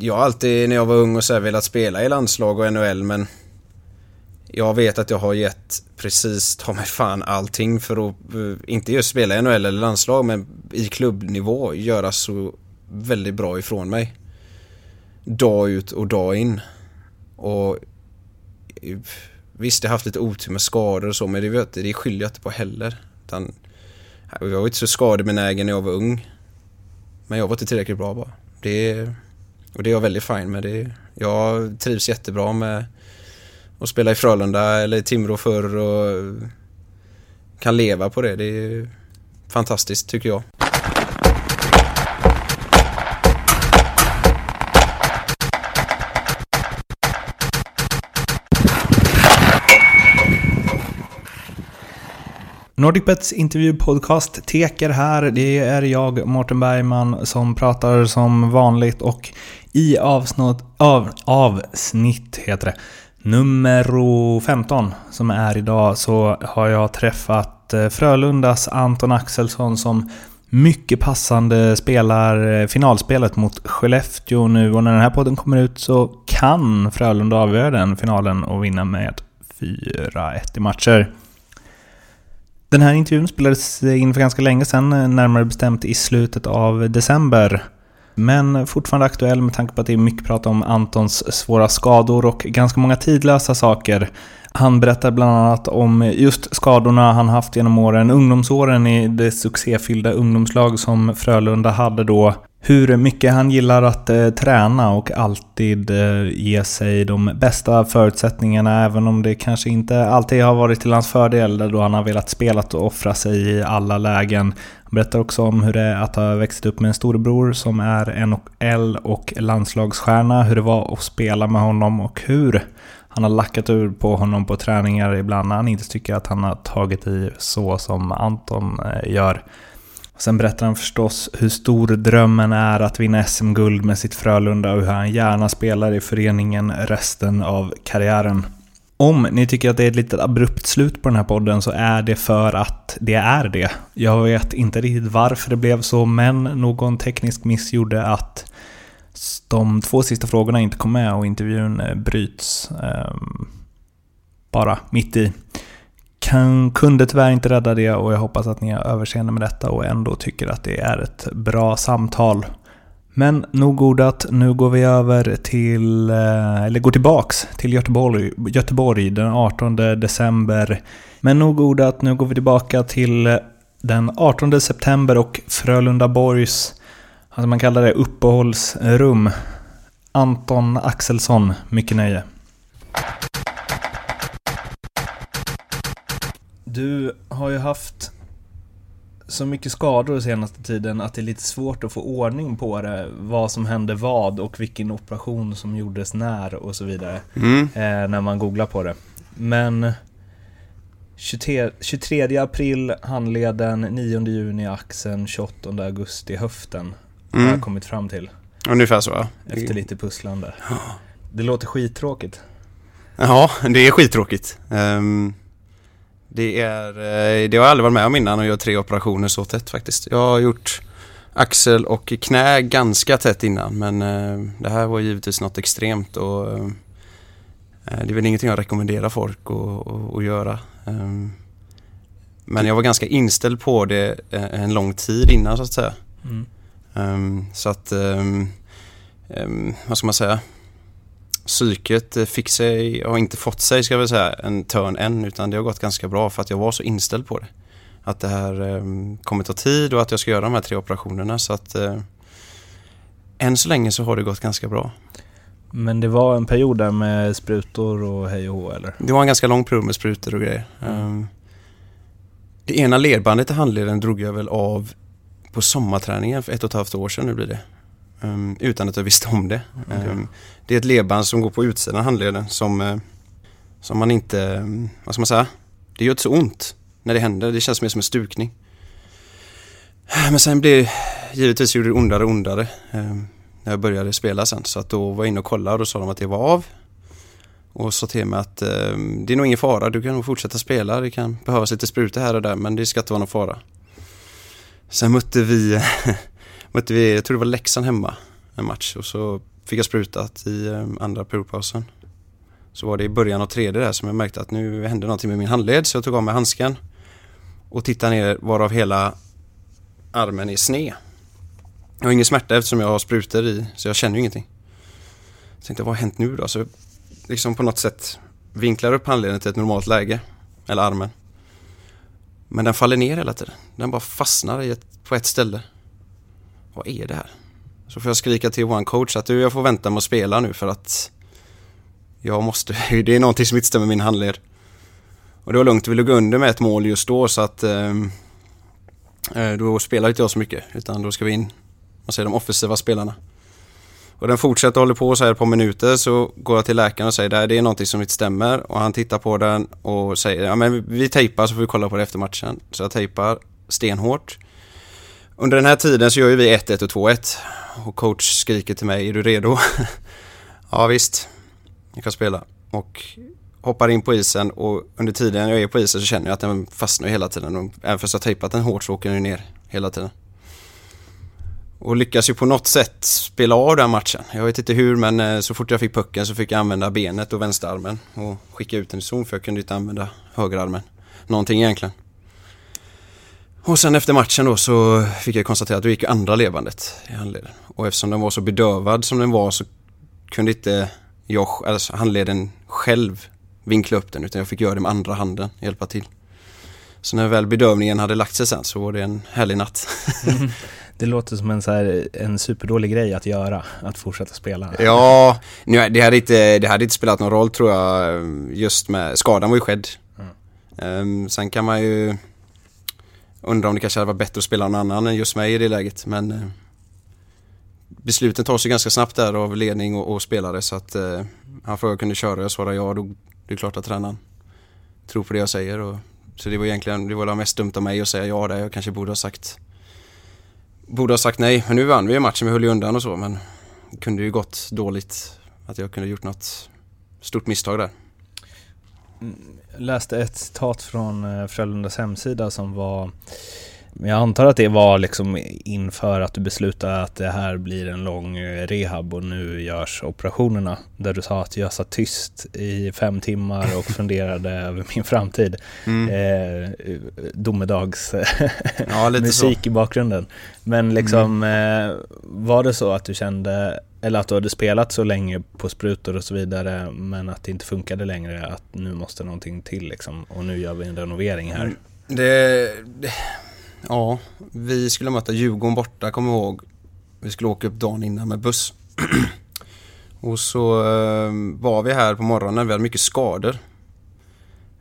jag har alltid när jag var ung och så här velat spela i landslag och NHL men jag vet att jag har gett precis ta mig fan allting för att, eh, inte just spela i NHL eller landslag men i klubbnivå göra så väldigt bra ifrån mig. Dag ut och dag in. Och eh, visst, jag har haft lite otur med skador och så men det, det skyller jag inte på heller. Utan, jag var inte så skadebenägen när jag var ung. Men jag var inte tillräckligt bra bara. Det, och det är jag väldigt fin med. Det, jag trivs jättebra med att spela i Frölunda eller i Timrå förr och kan leva på det. Det är fantastiskt tycker jag. NordicBets intervjupodcast Teker här. Det är jag, Mårten Bergman, som pratar som vanligt och i avsnitt, av, avsnitt heter det, nummer 15 som är idag så har jag träffat eh, Frölundas Anton Axelsson som mycket passande spelar eh, finalspelet mot Skellefteå nu och när den här podden kommer ut så kan Frölunda avgöra den finalen och vinna med 4-1 i matcher. Den här intervjun spelades in för ganska länge sedan, eh, närmare bestämt i slutet av december. Men fortfarande aktuell med tanke på att det är mycket prat om Antons svåra skador och ganska många tidlösa saker. Han berättar bland annat om just skadorna han haft genom åren, ungdomsåren i det succéfyllda ungdomslag som Frölunda hade då hur mycket han gillar att eh, träna och alltid eh, ge sig de bästa förutsättningarna även om det kanske inte alltid har varit till hans fördel då han har velat spela och offra sig i alla lägen. Han berättar också om hur det är att ha växt upp med en storebror som är NHL och landslagsstjärna, hur det var att spela med honom och hur han har lackat ur på honom på träningar ibland när han inte tycker att han har tagit i så som Anton eh, gör. Och Sen berättar han förstås hur stor drömmen är att vinna SM-guld med sitt Frölunda och hur han gärna spelar i föreningen resten av karriären. Om ni tycker att det är ett litet abrupt slut på den här podden så är det för att det är det. Jag vet inte riktigt varför det blev så, men någon teknisk miss gjorde att de två sista frågorna inte kom med och intervjun eh, bryts eh, bara mitt i kan, kunde tyvärr inte rädda det och jag hoppas att ni har överseende med detta och ändå tycker att det är ett bra samtal. Men nog ordat, nu går vi över till, eh, eller går tillbaks till Göteborg, Göteborg den 18 december. Men nog ordat, nu går vi tillbaka till den 18 september och Frölunda Borgs, alltså man kallar det uppehållsrum. Anton Axelsson, mycket nöje. Du har ju haft så mycket skador den senaste tiden att det är lite svårt att få ordning på det. Vad som hände vad och vilken operation som gjordes när och så vidare. Mm. Eh, när man googlar på det. Men 23, 23 april handleden, 9 juni axeln, 28 augusti höften. Mm. Har jag kommit fram till. Ungefär så ja. Efter lite pusslande. Det låter skittråkigt. Ja, det är skittråkigt. Um... Det, är, eh, det har jag aldrig varit med om innan att göra tre operationer så tätt faktiskt. Jag har gjort axel och knä ganska tätt innan men eh, det här var givetvis något extremt och eh, det är väl ingenting jag rekommenderar folk att, att göra. Ehm, men jag var ganska inställd på det en lång tid innan så att säga. Mm. Ehm, så att, ehm, vad ska man säga? Psyket eh, fick sig, har inte fått sig ska väl säga, en törn än utan det har gått ganska bra för att jag var så inställd på det. Att det här eh, kommer ta tid och att jag ska göra de här tre operationerna så att eh, än så länge så har det gått ganska bra. Men det var en period där med sprutor och hej och hå eller? Det var en ganska lång period med sprutor och grejer. Mm. Um, det ena ledbandet i handleden drog jag väl av på sommarträningen för ett och ett halvt år sedan nu blir det. Um, utan att jag visste om det. Okay. Um, det är ett ledband som går på utsidan av handleden som, uh, som man inte, um, vad ska man säga, det gör inte så ont när det händer. Det känns mer som en stukning. Men sen blev givetvis gjorde det ondare och ondare när jag började spela sen. Så att då var jag inne och kollade och då sa de att det var av. Och sa till mig att det är nog ingen fara, du kan nog fortsätta spela. Det kan behövas lite sprutor här och där men det ska inte vara någon fara. Sen mötte vi mötte vi, jag tror det var Leksand hemma en match och så fick jag sprutat i eh, andra periodpausen. Så var det i början av tredje där som jag märkte att nu hände någonting med min handled så jag tog av mig handsken och tittade ner varav hela armen är sned. Jag har ingen smärta eftersom jag har sprutor i så jag känner ju ingenting. Jag tänkte vad har hänt nu då? Så liksom på något sätt vinklar upp handleden till ett normalt läge. Eller armen. Men den faller ner hela tiden. Den bara fastnar i ett, på ett ställe. Vad är det här? Så får jag skrika till vår coach att du, jag får vänta med att spela nu för att jag måste, det är någonting som inte stämmer med min handled. Och det var lugnt, vi låg under med ett mål just då så att eh, eh då spelar inte jag så mycket utan då ska vi in, man säger de offensiva spelarna. Och den fortsätter hålla på så här ett par minuter så går jag till läkaren och säger det är någonting som inte stämmer och han tittar på den och säger ja men vi tejpar så får vi kolla på det efter matchen. Så jag tejpar stenhårt. Under den här tiden så gör ju vi 1-1 och 2-1 och coach skriker till mig, är du redo? ja visst, jag kan spela. Och hoppar in på isen och under tiden jag är på isen så känner jag att den fastnar hela tiden. Och även fast jag tejpat den hårt så åker den ner hela tiden. Och lyckas ju på något sätt spela av den matchen. Jag vet inte hur men eh, så fort jag fick pucken så fick jag använda benet och vänsterarmen och skicka ut den i zon för jag kunde inte använda högerarmen. Någonting egentligen. Och sen efter matchen då så fick jag konstatera att då gick andra levandet i handleden. Och eftersom den var så bedövad som den var så kunde inte jag, alltså handleden själv vinkla upp den utan jag fick göra det med andra handen, hjälpa till. Så när väl bedövningen hade lagt sig sen så var det en härlig natt. Det låter som en, så här, en superdålig grej att göra, att fortsätta spela. Ja, nu, det, hade inte, det hade inte spelat någon roll tror jag, just med, skadan var ju skedd. Mm. Um, sen kan man ju Undrar om det kanske hade varit bättre att spela någon annan än just mig i det läget, men eh, besluten tas ju ganska snabbt där av ledning och, och spelare så att eh, han frågade om jag kunde köra, jag svarade ja, då det är klart att tränaren tror på det jag säger. Och, så det var egentligen, det var mest dumt av mig att säga ja där. Jag kanske borde ha sagt Borde ha sagt nej, men nu vann vi ju matchen, vi höll ju undan och så men det kunde ju gått dåligt att jag kunde gjort något stort misstag där. Mm, Läste ett citat från eh, Frölundas hemsida som var men jag antar att det var liksom inför att du beslutade att det här blir en lång eh, rehab och nu görs operationerna. Där du sa att jag satt tyst i fem timmar och funderade över min framtid. Mm. Eh, domedags ja, musik så. i bakgrunden. Men liksom, mm. eh, var det så att du kände, eller att du hade spelat så länge på sprutor och så vidare, men att det inte funkade längre, att nu måste någonting till liksom, och nu gör vi en renovering här? Mm. Det, det Ja, vi skulle möta Djurgården borta, kommer jag ihåg. Vi skulle åka upp dagen innan med buss. och så eh, var vi här på morgonen, vi hade mycket skador.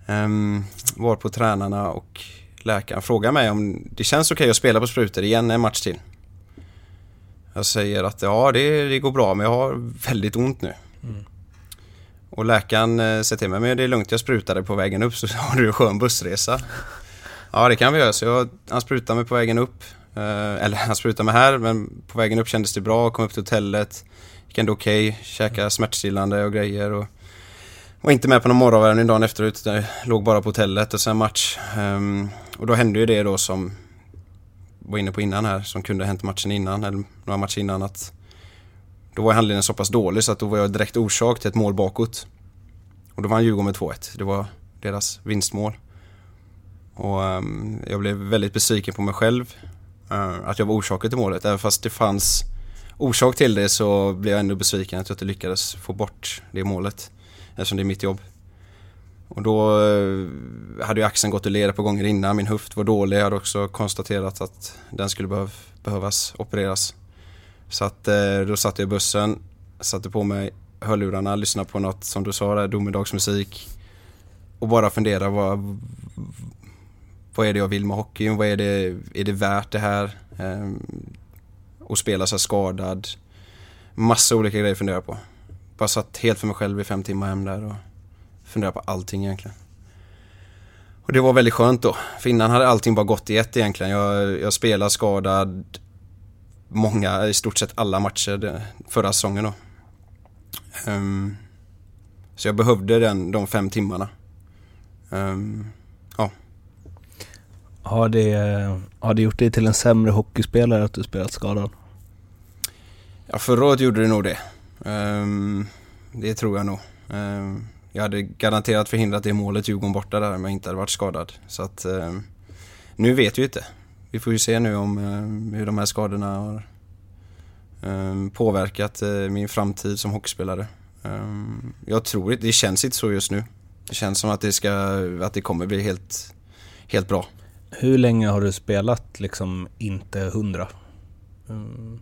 Um, var på tränarna och läkaren frågade mig om det känns okej okay att spela på sprutor igen en match till. Jag säger att ja, det, det går bra men jag har väldigt ont nu. Mm. Och läkaren eh, säger till mig, men det är lugnt jag sprutade på vägen upp så har du en skön bussresa. Ja, det kan vi göra. Så jag, han sprutade mig på vägen upp. Eh, eller han sprutade mig här, men på vägen upp kändes det bra. Kom upp till hotellet. Gick ändå okej. Okay, käkade smärtstillande och grejer. Och var inte med på någon morgonvärmning dagen efteråt. Utan låg bara på hotellet och sen match. Um, och då hände ju det då som var inne på innan här, som kunde ha hänt matchen innan, eller några matcher innan. att Då var handledningen så pass dålig så att då var jag direkt orsak till ett mål bakåt. Och då vann Djurgården med 2-1. Det var deras vinstmål. Och um, jag blev väldigt besviken på mig själv. Uh, att jag var orsaken till målet. Även fast det fanns orsak till det så blev jag ändå besviken att jag inte lyckades få bort det målet. Eftersom det är mitt jobb. Och då eh, hade ju axeln gått ur led på gånger innan. Min höft var dålig. Jag hade också konstaterat att den skulle behöv, behövas opereras. Så att eh, då satt jag i bussen, satte på mig hörlurarna, lyssnade på något som du sa där, domedagsmusik. Och bara funderade vad, vad är det jag vill med hockeyn? Vad är det, är det värt det här? Ehm, och spela så skadad. Massa olika grejer att fundera på. Bara satt helt för mig själv i fem timmar hem där och funderade på allting egentligen. Och det var väldigt skönt då. För innan hade allting bara gått i ett egentligen. Jag, jag spelade skadad många, i stort sett alla matcher förra säsongen då. Um, så jag behövde den, de fem timmarna. Um, ja. Har det, har det gjort dig till en sämre hockeyspelare att du spelat skadad? Ja, förra året gjorde det nog det. Ehm, det tror jag nog. Ehm, jag hade garanterat förhindrat det målet Djurgården borta där om jag inte hade varit skadad. Så att ehm, nu vet vi inte. Vi får ju se nu om ehm, hur de här skadorna har ehm, påverkat eh, min framtid som hockeyspelare. Ehm, jag tror inte, det känns inte så just nu. Det känns som att det, ska, att det kommer bli helt, helt bra. Hur länge har du spelat liksom inte hundra? Mm.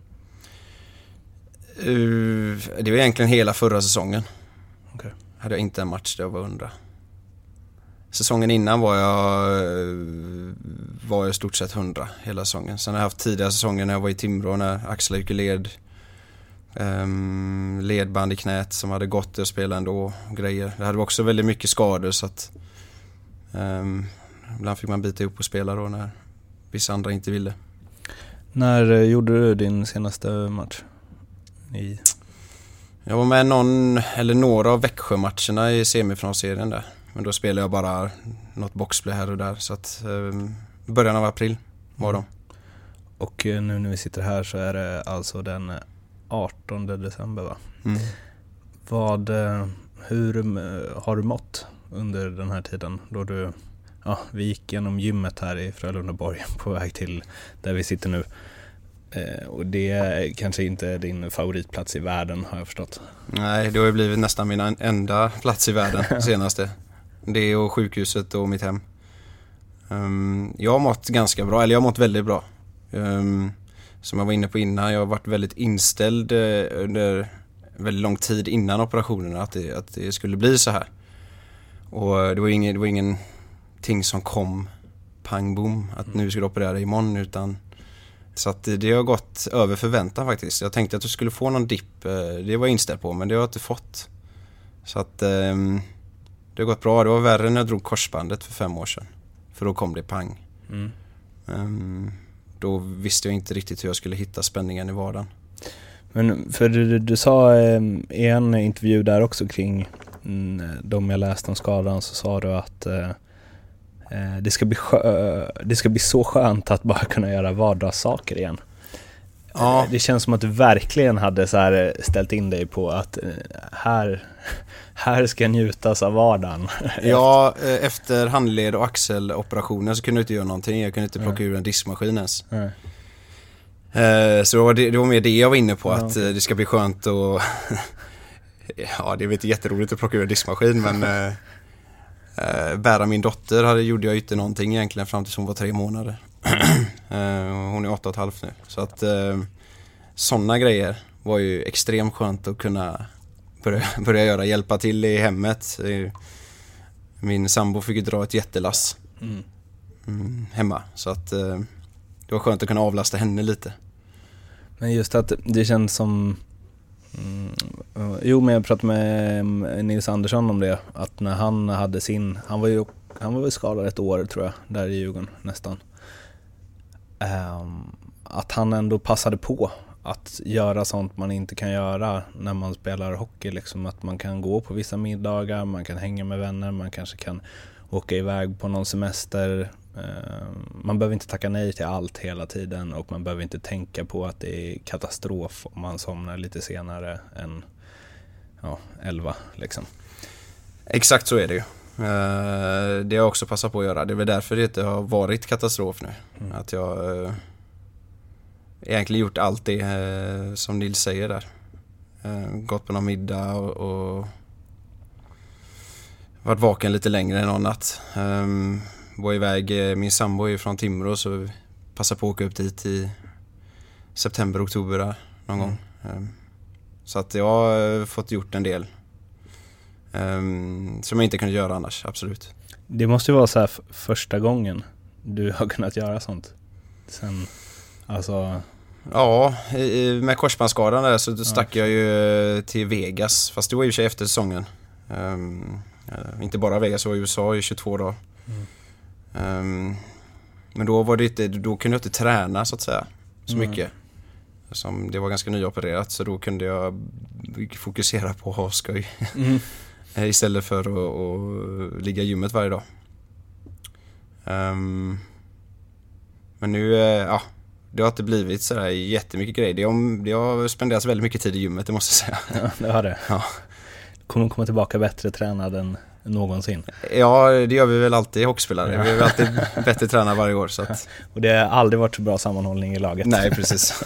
Det var egentligen hela förra säsongen. Hade jag inte en match där jag var 100. Säsongen innan var jag, var jag i stort sett 100 hela säsongen. Sen har jag haft tidigare säsonger när jag var i Timrå när Axel gick i led. Um, ledband i knät som hade gått att spela ändå och grejer. Det hade också väldigt mycket skador så att um, ibland fick man bita ihop och spela då när vissa andra inte ville. När eh, gjorde du din senaste match? I... Jag var med någon, eller några av Växjö-matcherna i semifinalserien där. Men då spelade jag bara något boxplay här och där. Så att um, början av april var de. Och eh, nu när vi sitter här så är det alltså den 18 december va? Mm. Vad, eh, hur eh, har du mått under den här tiden då du, ja vi gick genom gymmet här i Frölundaborg på väg till där vi sitter nu. Eh, och det är kanske inte din favoritplats i världen har jag förstått. Nej, det har ju blivit nästan min en- enda plats i världen senaste. Det och sjukhuset och mitt hem. Um, jag har mått ganska bra, eller jag har mått väldigt bra. Um, som jag var inne på innan, jag har varit väldigt inställd eh, under väldigt lång tid innan operationerna att det, att det skulle bli så här. Och det var, ingen, det var ingenting som kom pang bom, att nu ska du operera dig imorgon utan så att det, det har gått över förväntan faktiskt. Jag tänkte att du skulle få någon dipp, eh, det var jag inställd på men det har jag inte fått. Så att ehm, det har gått bra. Det var värre när jag drog korsbandet för fem år sedan. För då kom det pang. Mm. Ehm, då visste jag inte riktigt hur jag skulle hitta spänningen i vardagen. Men för du, du sa eh, i en intervju där också kring mm, de jag läste om skadan så sa du att eh, det, ska bli skö- det ska bli så skönt att bara kunna göra vardagssaker igen. Ja. Eh, Det känns som att du verkligen hade så här eh, ställt in dig på att eh, här, här ska njutas av vardagen. Ja, eh, efter handled och axeloperationen så kunde jag inte göra någonting. Jag kunde inte plocka Nej. ur en diskmaskin ens. Nej. Eh, Så det var, det, det var mer det jag var inne på, Ja, att eh, det ska bli skönt och Ja, det är väl inte jätteroligt att plocka ur en diskmaskin men eh, Bära min dotter hade, gjorde jag inte någonting egentligen fram tills hon var tre månader. Eh, hon är åtta och ett halvt nu. Så att eh, sådana grejer var ju extremt skönt att kunna börja, börja göra, hjälpa till i hemmet. Min sambo fick ju dra ett jättelass Mm. mm, hemma så att eh, det var skönt att kunna avlasta henne lite. Men just att det känns som... Mm, jo, men jag pratade med eh, Nils Andersson om det. Att när han hade sin... Han var ju han var väl skadad ett år tror jag, där i Djurgården nästan. Um, att han ändå passade på att göra sånt man inte kan göra när man spelar hockey. Liksom att man kan gå på vissa middagar, man kan hänga med vänner, man kanske kan åka iväg på någon semester. Ehm, Man behöver inte tacka nej till allt hela tiden och man behöver inte tänka på att det är katastrof om man somnar lite senare än ja, 11 liksom. Exakt så är det ju. Eh, Det har jag också passat på att göra. Det är väl därför det inte har varit katastrof nu. Mm. Att jag eh, egentligen gjort allt det eh, som Nils säger där. Eh, Gått på någon middag och, och varit vaken lite längre än någon natt. Um, var iväg, eh, min sambo är från Timrå så passade på att åka upp dit i september, oktober där, någon Mm. gång. Ehm, Så att jag har eh, fått gjort en del. Um, som jag inte kunde göra annars, absolut. Det måste ju vara så första gången du har kunnat göra sånt. Sen, alltså, Ja, med korsbandsskadan där så Ja. stack jag ju eh, till Vegas. Fast det var ju sig efter säsongen. Ehm, eh, inte bara Vegas, jag var i USA i 22 dagar. Mm. Ehm, men då var det inte, då kunde jag inte träna så att säga. Så Nej. mycket. Som det var ganska nyopererat så då kunde jag fokusera på att ha skoj. mm. Eh, Istället för att, att ligga i gymmet varje dag. Ehm, men nu, eh, ja, det har inte blivit sådär jättemycket grejer. Det har, det har spenderats väldigt mycket tid i gymmet, det måste jag säga. Ja, det har det. Ja. Kommer komma tillbaka bättre tränad än någonsin? Ja, det gör vi väl alltid hockeyspelare. Ja. Vi är väl alltid bättre tränade varje år. Så att... Och det har aldrig varit så bra sammanhållning i laget? Nej, precis.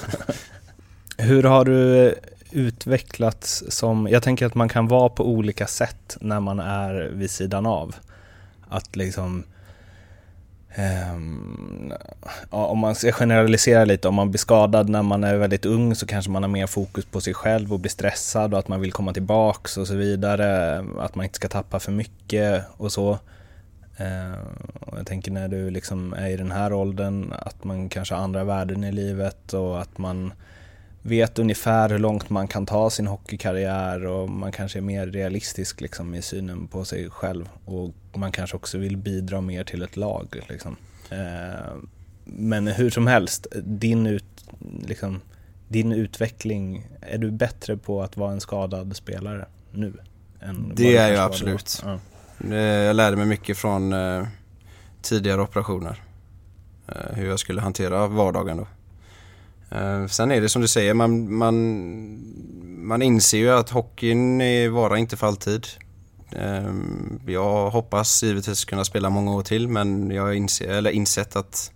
Hur har du utvecklats som, jag tänker att man kan vara på olika sätt när man är vid sidan av. Att liksom Um, om man ska generalisera lite, om man blir skadad när man är väldigt ung så kanske man har mer fokus på sig själv och blir stressad och att man vill komma tillbaks och så vidare. Att man inte ska tappa för mycket och så. Uh, och jag tänker när du liksom är i den här åldern, att man kanske har andra värden i livet och att man vet ungefär hur långt man kan ta sin hockeykarriär och man kanske är mer realistisk liksom, i synen på sig själv och man kanske också vill bidra mer till ett lag. Liksom. Eh, men hur som helst, din, ut, liksom, din utveckling, är du bättre på att vara en skadad spelare nu? Än det är jag absolut. Ja. Jag lärde mig mycket från eh, tidigare operationer. Eh, hur jag skulle hantera vardagen då. Uh, sen är det som du säger, man, man, man inser ju att hockeyn är varar inte för alltid. Uh, jag hoppas givetvis kunna spela många år till men jag har inse, eller insett att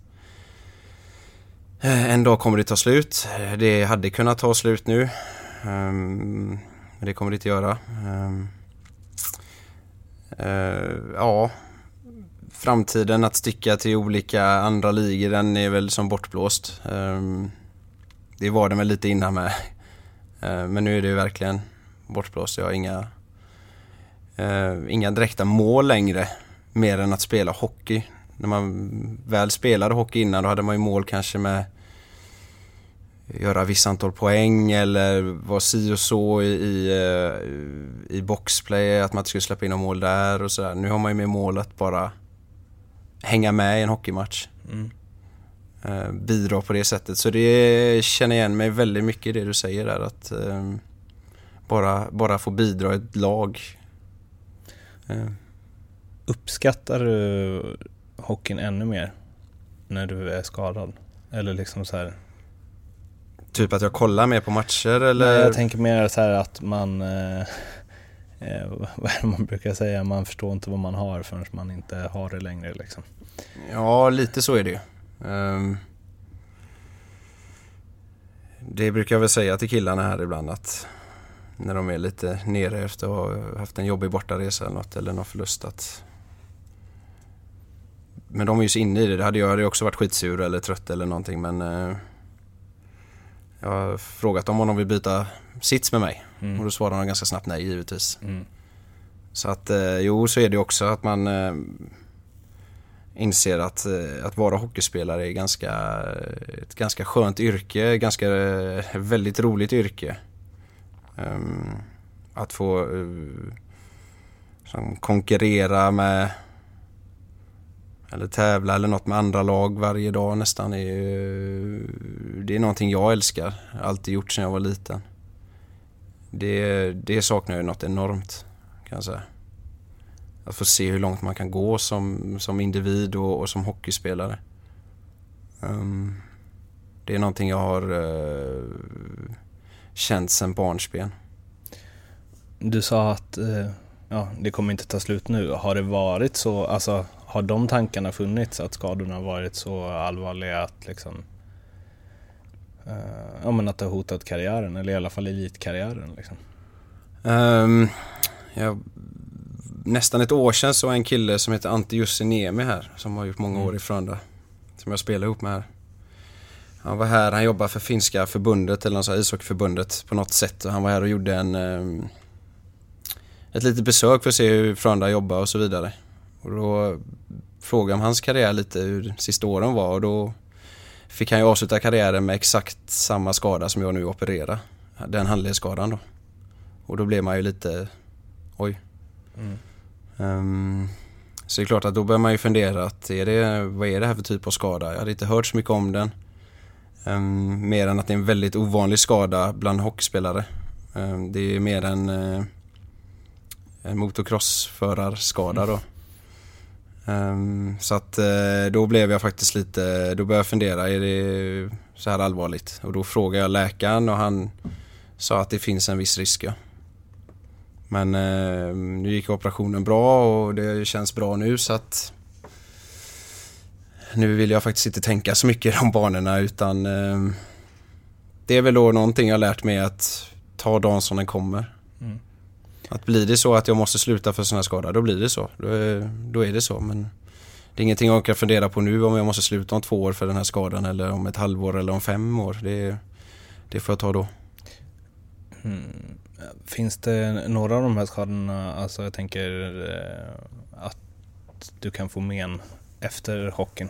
uh, en dag kommer det ta slut. Det hade kunnat ta slut nu. Um, men det kommer det inte göra. Um, ja, framtiden att sticka till olika andra ligor den är väl som bortblåst. Det var den väl lite innan med. Eh, men nu är det ju verkligen bortblåst. Jag har inga, eh, inga direkta mål längre. Mer än att spela hockey. När man väl spelade hockey innan då hade man ju mål kanske med göra visst antal poäng eller vara si och så i, i, eh, i boxplay, att man inte skulle släppa in några mål där och sådär. Nu har man ju med mål att bara hänga med i en hockeymatch. Mm. Eh, bidra på det sättet. Så det känner igen mig väldigt mycket i det du säger där att eh, bara, bara få bidra i ett lag. Eh. Uppskattar du hockeyn ännu mer när du är skadad? Eller liksom så här... Typ att jag kollar mer på matcher eller? Nej, jag tänker mer så här att man eh, eh, vad är det man brukar säga, man förstår inte vad man har förrän man inte har det längre liksom. Ja, lite så är det ju. Um, det brukar jag väl säga till killarna här ibland att när de är lite nere efter att ha haft en jobbig bortaresa eller något eller någon förlust att men de är ju så inne i det. Det hade jag hade också varit skitsur eller trött eller någonting men uh, jag har frågat dem om de vill byta sits med mig mm. och då svarar de ganska snabbt nej givetvis. Mm. Så att uh, jo så är det också att man uh, inser att, eh, att vara hockeyspelare är ganska, ett ganska skönt yrke, ganska eh, väldigt roligt yrke. Ehm, att få uh, konkurrera med eller tävla eller något med andra lag varje dag nästan är det är någonting jag älskar. Alltid gjort sedan jag var liten. Det, det saknar jag något enormt kan jag säga att få se hur långt man kan gå som, som individ och, och som hockeyspelare. Um, det är någonting jag har uh, känt sedan barnsben. Du sa att uh, ja, det kommer inte ta slut nu. Har det varit så, alltså har de tankarna funnits att skadorna varit så allvarliga att liksom uh, ja, men att det har hotat karriären eller i alla fall elitkarriären liksom? Um, jag nästan ett år sedan så en kille som heter Ante Jussiniemi här som har gjort många mm. år i Frölunda. Som jag spelar ihop med här. Han var här, han jobbar för finska förbundet eller något ishockeyförbundet på något sätt och han var här och gjorde en eh, ett litet besök för att se hur Frölunda jobbar och så vidare. Och då frågade jag om hans karriär lite hur sista åren var och då fick han ju avsluta karriären med exakt samma skada som jag nu opererar. Den handledsskadan då. Och då blev man ju lite, oj. Mm. Um, så det är klart att då börjar man ju fundera att är det, vad är det här för typ av skada? Jag hade inte hört så mycket om den. Um, mer än att det är en väldigt ovanlig skada bland hockeyspelare. Um, det är mer en, uh, en motocrossförarskada då. Um, så att uh, då blev jag faktiskt lite, då började jag fundera, är det, så här allvarligt. Och då frågade jag läkaren och han sa att det finns en viss risk. Ja. Men eh, nu gick operationen bra och det känns bra nu så att nu vill jag faktiskt inte tänka så mycket i de banorna utan eh, det är väl då någonting jag lärt mig att ta dagen som den kommer. Mm. Att blir det så att jag måste sluta för sån här skada, då blir det så. Då är, då är det så. Men det är ingenting jag kan fundera på nu om jag måste sluta om två år för den här skadan eller om ett halvår eller om fem år. Det, det får jag ta då. Mm. Finns det några av de här skadorna, alltså jag tänker eh, att du kan få men efter hockeyn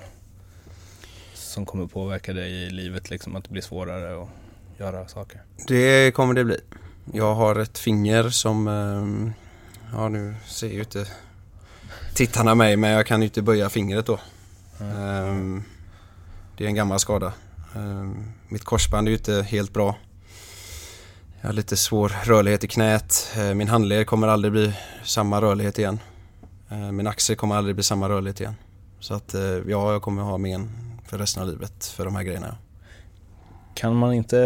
som kommer påverka dig i livet, liksom att det blir svårare att göra saker? Det kommer det bli. Jag har ett finger som, eh, ja nu ser ju inte tittarna mig men jag kan ju inte böja fingret då. Mm. Det är en gammal skada. Ehm, mitt korsband är ju inte helt bra. Jag har lite svår rörlighet i knät. Eh, min handled kommer aldrig bli samma rörlighet igen. Eh, min axel kommer aldrig bli samma rörlighet igen. Så att eh, ja, jag kommer ha men för resten av livet för de här grejerna. Kan man inte...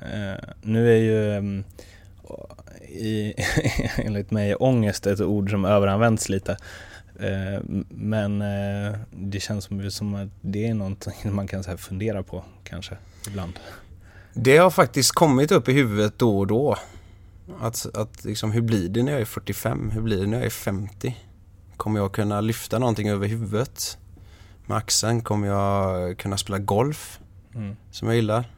Eh, nu är ju mm, i, enligt mig ångest ett ord som överanvänds lite. Eh, men eh, det känns som, som att det är någonting man kan så fundera på kanske ibland. Det har faktiskt kommit upp i huvudet då och då. Att, att liksom, hur blir det när jag är 45? Hur blir det när jag är 50? Kommer jag kunna lyfta någonting över huvudet? Med axeln? Kommer jag kunna spela golf? Mm. Som jag gillar.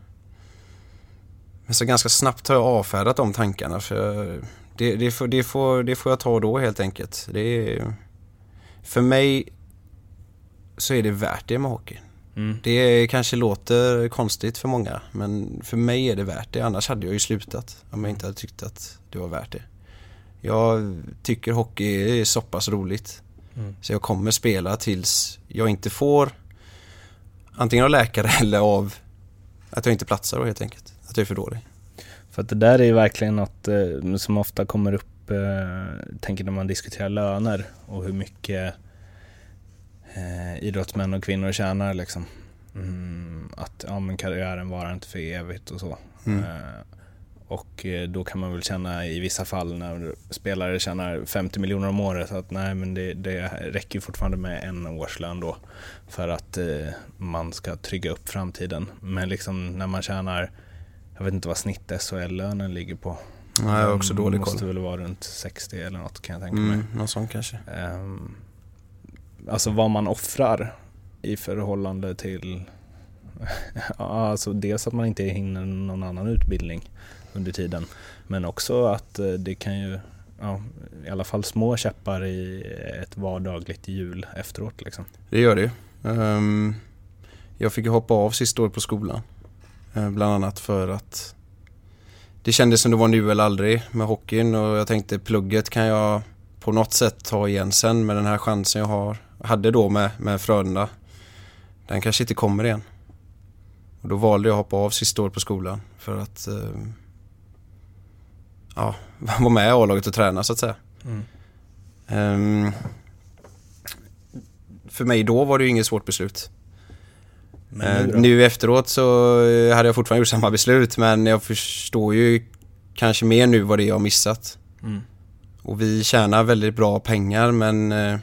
Men så ganska snabbt har jag avfärdat de tankarna för det, det, får, det, får, det får jag ta då helt enkelt. Det är, för mig så är det värt det med hockey. Mm. Det kanske låter konstigt för många men för mig är det värt det. Annars hade jag ju slutat om jag inte hade tyckt att det var värt det. Jag tycker hockey är så pass roligt. Mm. Så jag kommer spela tills jag inte får antingen av läkare eller av att jag inte platsar då helt enkelt. Att jag är för dålig. För att det där är ju verkligen något eh, som ofta kommer upp, eh, tänker när man diskuterar löner och hur mycket eh, idrottsmän och kvinnor tjänar liksom. Mm, att ja, men karriären varar inte för evigt och så. Mm. Eh, och eh, då kan man väl känna i vissa fall när spelare tjänar 50 miljoner om året att nej men det, det räcker fortfarande med en årslön då för att eh, man ska trygga upp framtiden. Men liksom när man tjänar, jag vet inte vad snitt SHL-lönen ligger på. Nej, jag har också dålig koll. måste väl vara runt 60 eller något kan jag tänka mm, mig. Något sånt kanske. Um, alltså vad man offrar i förhållande till alltså dels att man inte hinner någon annan utbildning under tiden. Men också att eh, det kan ju, ja, i alla fall små käppar i ett vardagligt hjul efteråt. Liksom. Det gör det ju. Um, jag fick ju hoppa av sista året på skolan. Eh, bland annat för att det kändes som det var nu eller aldrig med hockeyn och jag tänkte plugget kan jag på något sätt ta igen sen med den här chansen jag har, hade då med, med Frölunda. Den kanske inte kommer igen. Och då valde jag att hoppa av sista året på skolan för att uh, ja, vara med i A-laget och träna så att säga. Mm. Um, för mig då var det ju inget svårt beslut. Nu, uh, nu, efteråt så hade jag fortfarande gjort samma beslut men jag förstår ju kanske mer nu vad det är jag har missat. Mm. Och vi tjänar väldigt bra pengar men uh,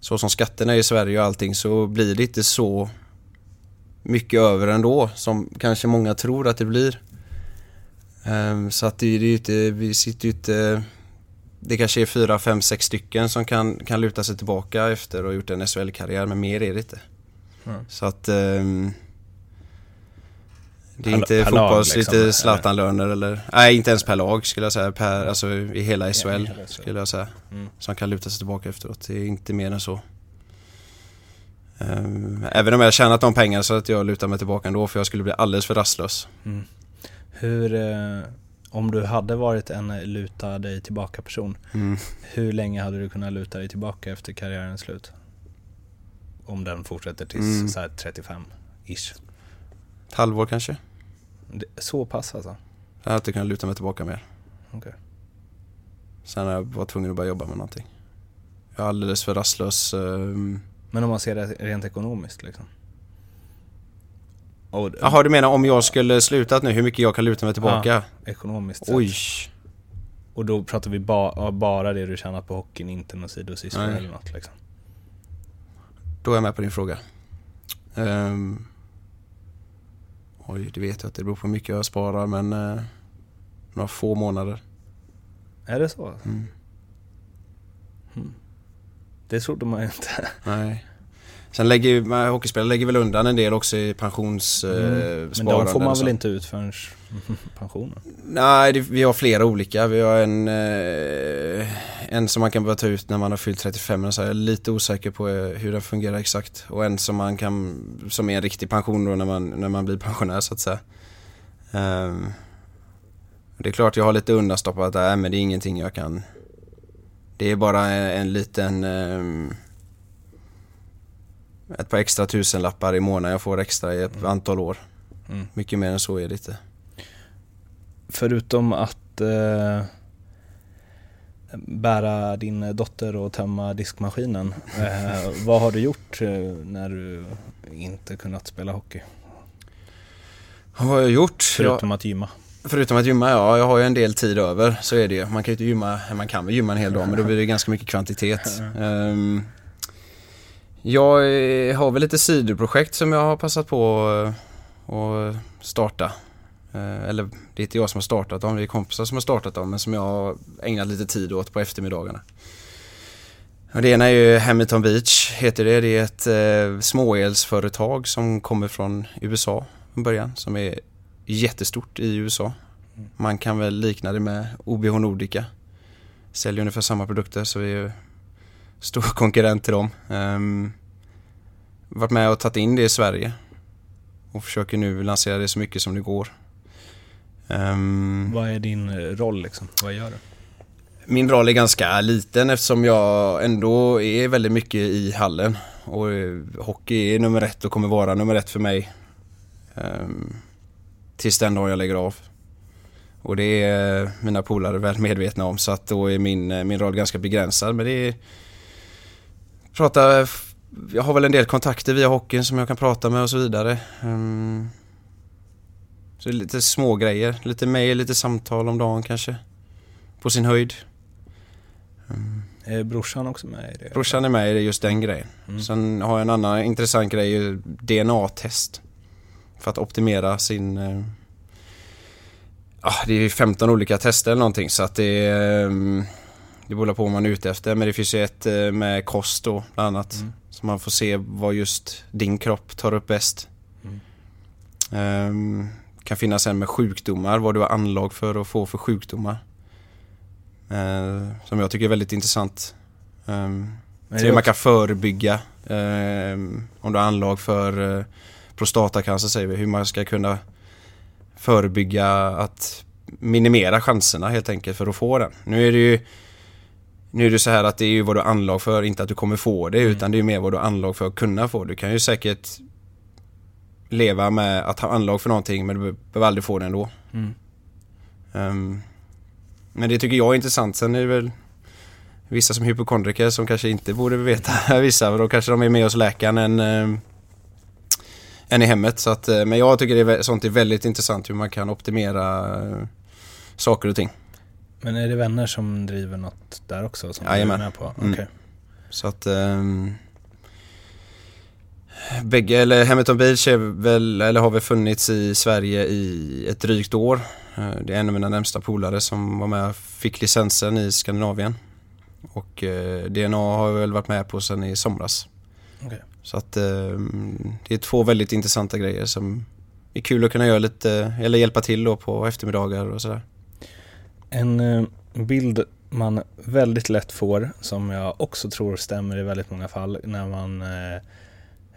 så som skatterna är i Sverige och allting så blir det inte så mycket över ändå som kanske många tror att det blir. Um, så att det, är ju inte, vi sitter ju inte det kanske är fyra, fem, sex stycken som kan, kan luta sig tillbaka efter att ha gjort en SHL-karriär men mer är det inte. Mm. Så att um, det är per, inte fotbolls, liksom, lite Zlatan-löner eller, nej inte ens per lag skulle jag säga, per, alltså i hela SHL ja, skulle jag säga. Mm. Som kan luta sig tillbaka efteråt, det är inte mer än så. Um, även om jag tjänat de pengarna så att jag lutar mig tillbaka ändå för jag skulle bli alldeles för rastlös. Mm. Hur, eh, om du hade varit en luta dig tillbaka person, mm. hur länge hade du kunnat luta dig tillbaka efter karriärens slut? Om den fortsätter tills mm. 35-ish. Ett halvår kanske. Så pass alltså? Jag hade inte kunnat luta mig tillbaka mer. Okay. Sen har jag varit tvungen att börja jobba med någonting. Jag är alldeles för rastlös. Um... Men om man ser det rent ekonomiskt liksom? Och, Jaha, du menar om jag skulle slutat nu, hur mycket jag kan luta mig tillbaka? Ekonomiskt sett. Oj. Och då pratar vi ba, bara det du tjänat på hockeyn, inte något sidosysslor eller något liksom. Då är jag med på din fråga. Ehm. Oj, det vet jag inte. Det beror på hur mycket jag sparar men uh, några få månader. Är det så? Mm. Det trodde man ju inte. Nej. Sen lägger ju, hockeyspelare lägger väl undan en del också i pensionssparande. Mm. Men de får man väl inte ut förrän pensionen? Nej, det, vi har flera olika. Vi har en, eh, en som man kan börja ta ut när man har fyllt 35. Men så är jag lite osäker på eh, hur den fungerar exakt. Och en som man kan, som är en riktig pension då när man, när man blir pensionär så att säga. Ehm, det är klart jag har lite undanstoppat där men det är ingenting jag kan. Det är bara en, en liten ehm, ett par extra tusenlappar i månaden jag får extra i ett antal år. Mm. Mycket mer än så är det inte. Förutom att eh, bära din dotter och tömma diskmaskinen. Eh, vad har du gjort eh, när du inte kunnat spela hockey? Vad har jag gjort? Förutom att gymma. Jag, förutom att gymma, ja. Jag har ju en del tid över, så är det ju. Man kan ju inte gymma, man kan väl gymma en hel dag, men då blir det ganska mycket kvantitet. Ehm, jag eh, har väl lite sidoprojekt som jag har passat på eh, att starta. Eh, Eller det är inte jag som har startat dem, det är kompisar som har startat dem, men som jag har ägnat lite tid åt på eftermiddagarna. Och det ena är ju Hamilton Beach, heter det. Det är ett eh, småelsföretag som kommer från USA från början, som är jättestort i USA. Man kan väl likna det med OBH Nordica. Säljer ungefär samma produkter så vi stor konkurrent till dem. Um, varit med och tagit in det i Sverige och försöker nu lansera det så mycket som det går. Ehm, Vad är din eh, roll liksom? Vad gör du? min roll är ganska liten eftersom jag ändå är väldigt mycket i hallen. Och eh, hockey är nummer ett och kommer vara nummer ett för mig. Um, tills den dagen jag lägger av. Och det är mina polare väl medvetna om så att då är min, eh, min roll ganska begränsad. Men det är... Prata... Jag har väl en del kontakter via hockeyn som jag kan prata med och så vidare. Ehm, så lite små grejer. Lite mail, lite samtal om dagen kanske. På sin höjd. Är brorsan också med i det? Brorsan är med i just den grejen. Mm. Sen har jag en annan intressant grej, DNA-test. För att optimera sin... Ja, det är ju 15 olika tester eller någonting så att det är... Eh, det beror på vad man är ute efter men det finns ju ett eh, med kost då bland annat. Mm. Så man får se vad just din kropp tar upp bäst. Mm. Ehm, kan finnas en med sjukdomar, vad du har anlag för att få för sjukdomar. Eh, som jag tycker är väldigt intressant. Men så det man kan förebygga ehm, om du har anlag för eh, prostatacancer säger vi, hur man ska kunna förebygga att minimera chanserna helt enkelt för att få den. Nu är det ju nu är det så här att det är ju vad du har anlag för, inte att du kommer få det Mm. utan det är mer vad du har anlag för att kunna få. Du kan ju säkert leva med att ha anlag för någonting men du behöver aldrig få det ändå. Mm. Ehm, men det tycker jag är intressant. Sen är det väl vissa som hypokondriker som kanske inte borde veta vissa. Då kanske de är med hos läkaren än, ehm, än i hemmet. Så att, eh, men jag tycker det är, sånt är väldigt intressant hur man kan optimera eh, saker och ting. Men är det vänner som driver något där också? Som du är Jajamän. med på? Mm. Okej. Så att um, Bägge, eller Hamilton Beach är väl, eller har väl funnits i Sverige i ett drygt år. Eh, Det är en av mina närmsta polare som var med fick licensen i Skandinavien. Och eh, DNA har jag väl varit med på sedan i somras. Okej. Så att ehm, det är två väldigt intressanta grejer som är kul att kunna göra lite, eller hjälpa till då på eftermiddagar och sådär. En eh, bild man väldigt lätt får, som jag också tror stämmer i väldigt många fall, när man eh,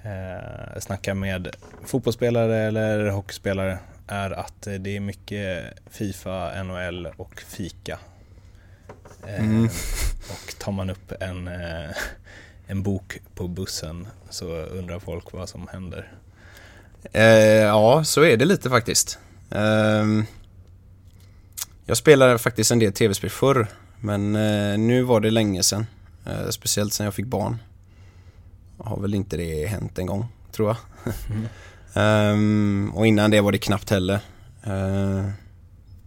eh, snackar med fotbollsspelare eller hockeyspelare, är att eh, det är mycket Fifa, NHL och fika. Eh, Mm. Och tar man upp en, eh, en bok på bussen så undrar folk vad som händer. Eh, ja, så är det lite faktiskt. Jag spelade faktiskt en del tv-spel förr, men eh, nu var det länge sedan. Eh, speciellt sedan jag fick barn. Har väl inte det hänt en gång, tror jag. Um, och innan det var det knappt heller. Uh,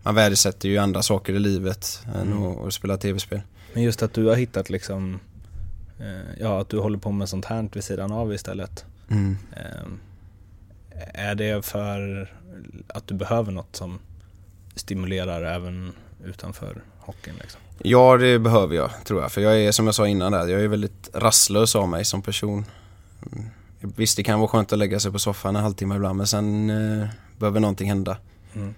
man värdesätter ju andra saker i livet än mm. att, att spela tv-spel. Men just att du har hittat liksom, uh, ja att du håller på med sånt här vid sidan av istället. Mm. Uh, är det för att du behöver något som stimulerar även utanför hockeyn? Liksom? Ja, det behöver jag tror jag. För jag är som jag sa innan där, jag är väldigt rastlös av mig som person. Mm. Visst, det kan vara skönt att lägga sig på soffan en halvtimme ibland men sen eh, behöver någonting hända. Mm.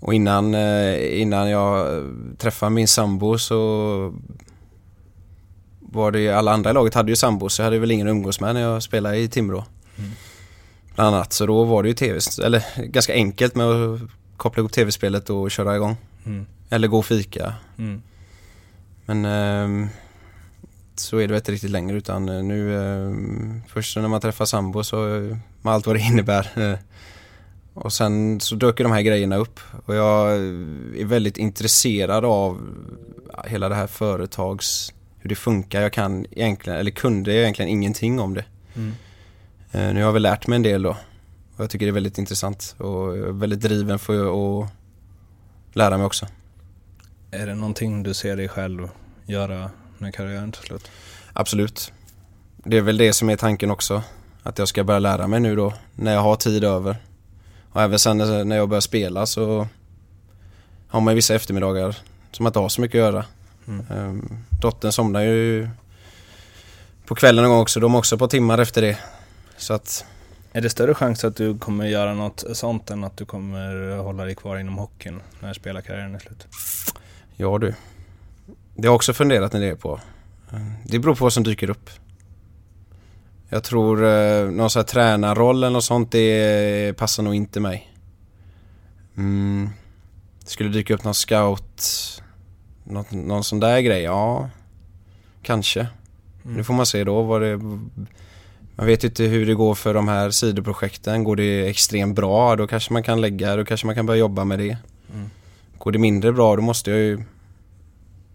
Och innan, eh, innan jag träffade min sambo så var det alla andra i laget hade ju sambo så jag hade väl ingen att umgås med när jag spelade i Timrå. Mm. Bland annat, så då var det ju tv, eller ganska enkelt med att koppla ihop tv-spelet och köra igång. Mm. Eller gå och fika. Mm. Men eh, så är det inte riktigt längre utan eh, nu eh, först när man träffar sambo så eh, med allt vad det innebär. Och sen så dök de här grejerna upp och jag är väldigt intresserad av hela det här företags, hur det funkar. Jag kan egentligen, eller kunde egentligen ingenting om det. Mm. Nu har jag väl lärt mig en del då. Och jag tycker det är väldigt intressant och jag är väldigt driven för att lära mig också. Är det någonting du ser dig själv göra när karriären tar slut? Absolut. Det är väl det som är tanken också. Att jag ska börja lära mig nu då, när jag har tid över. Och även sen när jag börjar spela så har man vissa eftermiddagar som man inte har så mycket att göra. Mm. Um, dottern somnar ju på kvällen någon gång också. De har också ett par timmar efter det. Så att... Är det större chans att du kommer göra något sånt än att du kommer hålla dig kvar inom hockeyn när spelarkarriären är slut? Ja du. Det har jag också funderat en del på. Det beror på vad som dyker upp. Jag tror eh, någon sån här tränarroll eller något sånt, det passar nog inte mig. Mm. Det skulle dyka upp någon scout, något, någon sån där grej, ja. Kanske. Mm. Nu får man se då vad det... Man vet inte hur det går för de här sidoprojekten. Går det extremt bra, då kanske man kan lägga, då kanske man kan börja jobba med det. Mm. Går det mindre bra, då måste jag ju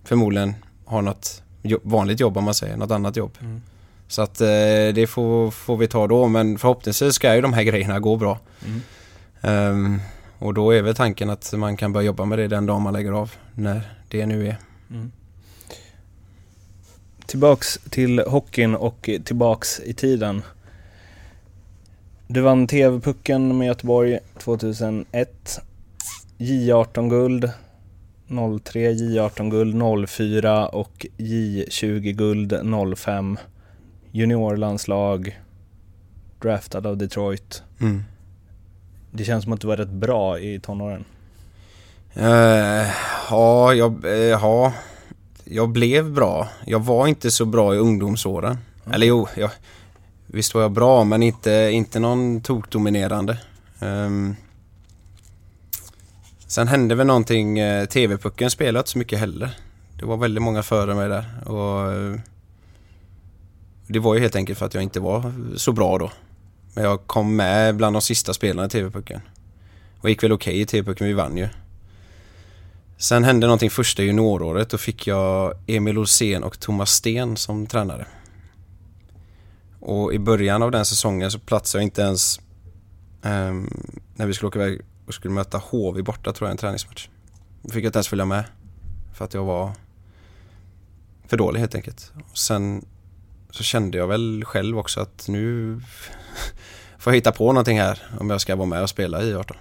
förmodligen ha något vanligt jobb om man säger, något annat jobb. Mm. Så att eh, det får, får vi ta då men förhoppningsvis ska ju de här grejerna gå bra. Mm. Um, och då är väl tanken att man kan börja jobba med det den dag man lägger av, när det nu är. Mm. Tillbaks till hockeyn och tillbaks i tiden. Du vann TV-pucken med Göteborg 2001. J18-guld 03 J18-guld 04 och J20-guld 05. Juniorlandslag, draftad av Detroit. Mm. Det känns som att du var rätt bra i tonåren. Uh, ja, jag, uh, ja, jag blev bra. Jag var inte så bra i ungdomsåren. Mm. Eller jo, jag, visst var jag bra men inte, inte någon tokdominerande. Um, Sen hände väl någonting, eh, TV-pucken spelade inte så mycket heller. Det var väldigt många före mig där och eh, det var ju helt enkelt för att jag inte var så bra då. Men jag kom med bland de sista spelarna i TV-pucken. Och gick väl okej okay i TV-pucken, vi vann ju. Sen hände någonting första junioråret. Då fick jag Emil Olsén och Thomas Sten som tränare. Och i början av den säsongen så platsade jag inte ens eh, när vi skulle åka iväg och skulle möta HV borta tror jag, en träningsmatch. Då fick jag inte ens följa med. För att jag var för dålig helt enkelt. Och sen så kände jag väl själv också att nu får jag hitta på någonting här om jag ska vara med och spela i 18.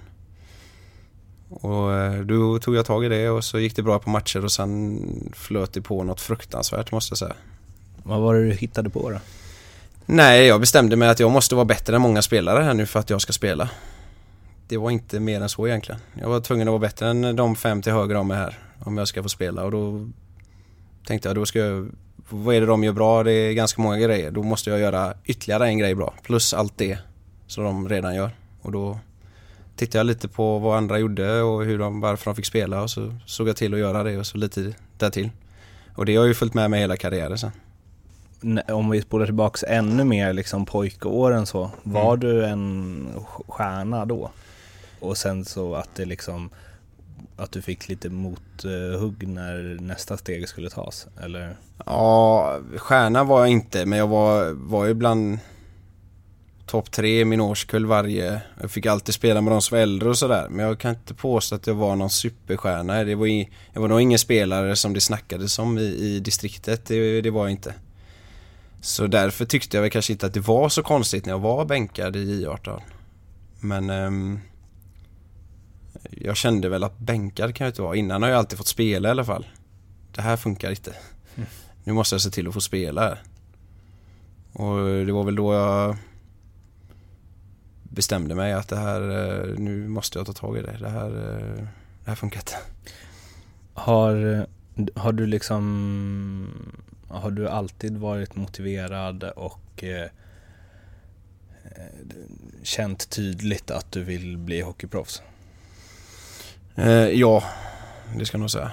Och eh, då tog jag tag i det och så gick det bra på matcher och sen flöt det på något fruktansvärt måste jag säga. Vad var det du hittade på då? Nej, jag bestämde mig att jag måste vara bättre än många spelare här nu för att jag ska spela det var inte mer än så egentligen. Jag var tvungen att vara bättre än de fem till höger om mig här. Om jag ska få spela och då tänkte jag då ska jag, vad är det de gör bra? Det är ganska många grejer. Då måste jag göra ytterligare en grej bra. Plus allt det som de redan gör. Och då tittade jag lite på vad andra gjorde och hur de, varför de fick spela och så såg jag till att göra det och så lite därtill. Och det har ju följt med mig hela karriären sen. Om vi spolar tillbaks ännu mer liksom pojkåren så, var mm. du en stjärna då? Och sen så att det liksom att du fick lite mothugg när nästa steg skulle tas, eller? Ja, stjärna var jag inte, men jag var, var ju bland topp tre i min årskull varje. Jag fick alltid spela med de som var äldre och sådär. Men jag kan inte påstå att jag var någon superstjärna. Det var, i, jag var nog ingen spelare som det snackades om i, i distriktet. Det, det var jag inte. Så därför tyckte jag väl kanske inte att det var så konstigt när jag var bänkad i J18. Men um, jag kände väl att bänkad kan jag inte vara. Innan har jag alltid fått spela i alla fall. Det här funkar inte. Mm. Nu måste jag se till att få spela här. Och det var väl då jag bestämde mig att det här, eh, nu måste jag ta tag i det. Det här, eh, det här funkar inte. Har, har du liksom, har du alltid varit motiverad och eh, känt tydligt att du vill bli hockeyproffs? Eh, ja, det ska jag nog säga.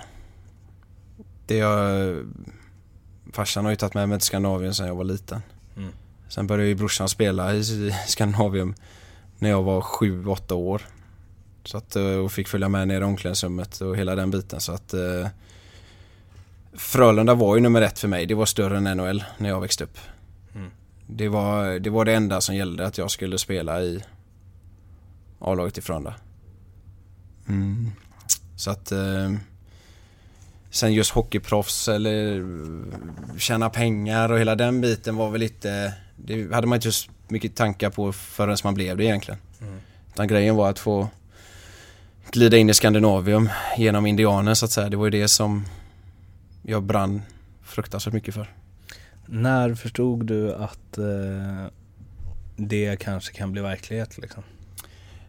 Det jag, farsan har ju tagit med mig till Skandinavien sedan jag var liten. Mm. Sen började ju brorsan spela i Skandinavien när jag var 7-8 år. Så att, eh, och fick följa med ner i omklädningsrummet och hela den biten. Så att eh, Frölunda var ju nummer ett för mig. Det var större än NHL när jag växte upp. Mm. Det, var, det var det enda som gällde att jag skulle spela i A-laget i Frölunda. Mm. Så att eh, Sen just hockeyproffs eller tjäna pengar och hela den biten var väl lite Det hade man inte så mycket tankar på förrän man blev det egentligen. Mm. Utan grejen var att få glida in i Skandinavium genom indianen så att säga. Det var ju det som jag brann fruktansvärt mycket för. När förstod du att eh, det kanske kan bli verklighet liksom?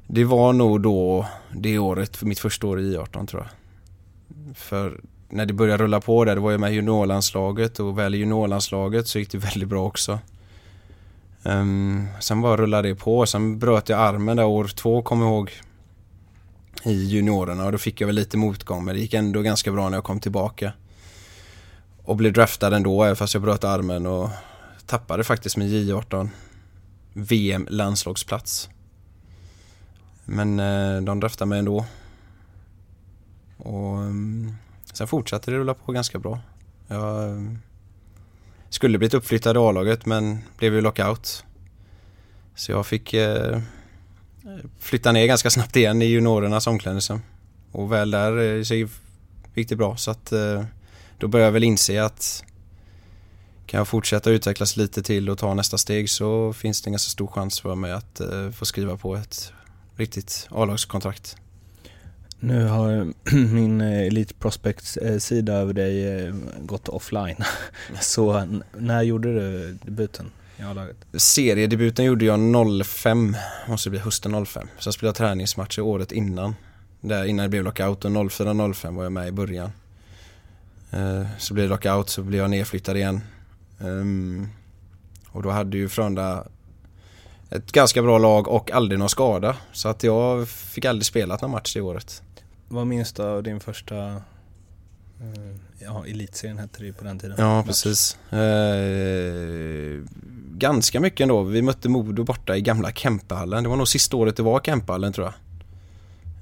Det var nog då det året, mitt första år i I18 tror jag. För när det började rulla på där, det var ju med juniorlandslaget och väl i juniorlandslaget så gick det väldigt bra också. Um, sen bara rullade det på. Sen bröt jag armen där år två, kommer jag ihåg. I juniorerna och då fick jag väl lite motgång men det gick ändå ganska bra när jag kom tillbaka. Och blev draftad ändå fast jag bröt armen och tappade faktiskt min J18 VM landslagsplats. Men eh, de draftade mig ändå. Och um, sen fortsatte det rulla på ganska bra. Jag um, skulle blivit uppflyttad i A-laget men blev ju lockout. Så jag fick eh, flytta ner ganska snabbt igen i juniorernas omklädningsrum. Och väl där eh, så gick det bra så att eh, då började jag väl inse att kan jag fortsätta utvecklas lite till och ta nästa steg så finns det en ganska stor chans för mig att eh, få skriva på ett riktigt A-lagskontrakt. Nu har min eh, Elite Prospects-sida eh, över dig eh, gått offline. Så när gjorde du debuten i A-laget? Seriedebuten gjorde jag 05, måste bli hösten 05. Så jag spelade träningsmatcher året innan. Där innan det blev lockout och 04-05 var jag med i början. Så blev det lockout så blev jag nedflyttad igen. Ehm, och då hade ju Frölunda ett ganska bra lag och aldrig någon skada. Så att jag fick aldrig spela någon match det året. Vad minns du av din första eh, Ja, elitserien hette det ju på den tiden. Ja, precis. Eh, ganska mycket ändå. Vi mötte Modo borta i gamla Kempehallen. Det var nog sista året det var Kempehallen tror jag.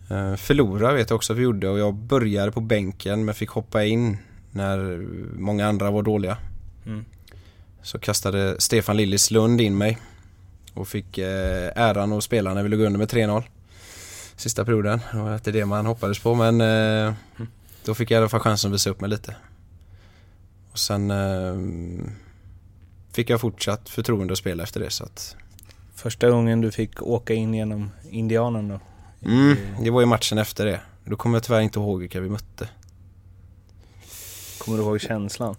Eh, förlora vet jag också att vi gjorde och jag började på bänken men fick hoppa in när många andra var dåliga. Mm. Så kastade Stefan Lillislund in mig och fick eh, äran att spela när vi låg under med 3-0 sista perioden. Det var inte det man hoppades på men eh, då fick jag i alla fall chansen att visa upp mig lite. Och sen eh, fick jag fortsatt förtroende att spela efter det så att Första gången du fick åka in genom Indianen då? Mm, det var ju matchen efter det. Då kommer jag tyvärr inte ihåg vilka vi mötte. Kommer du ihåg känslan?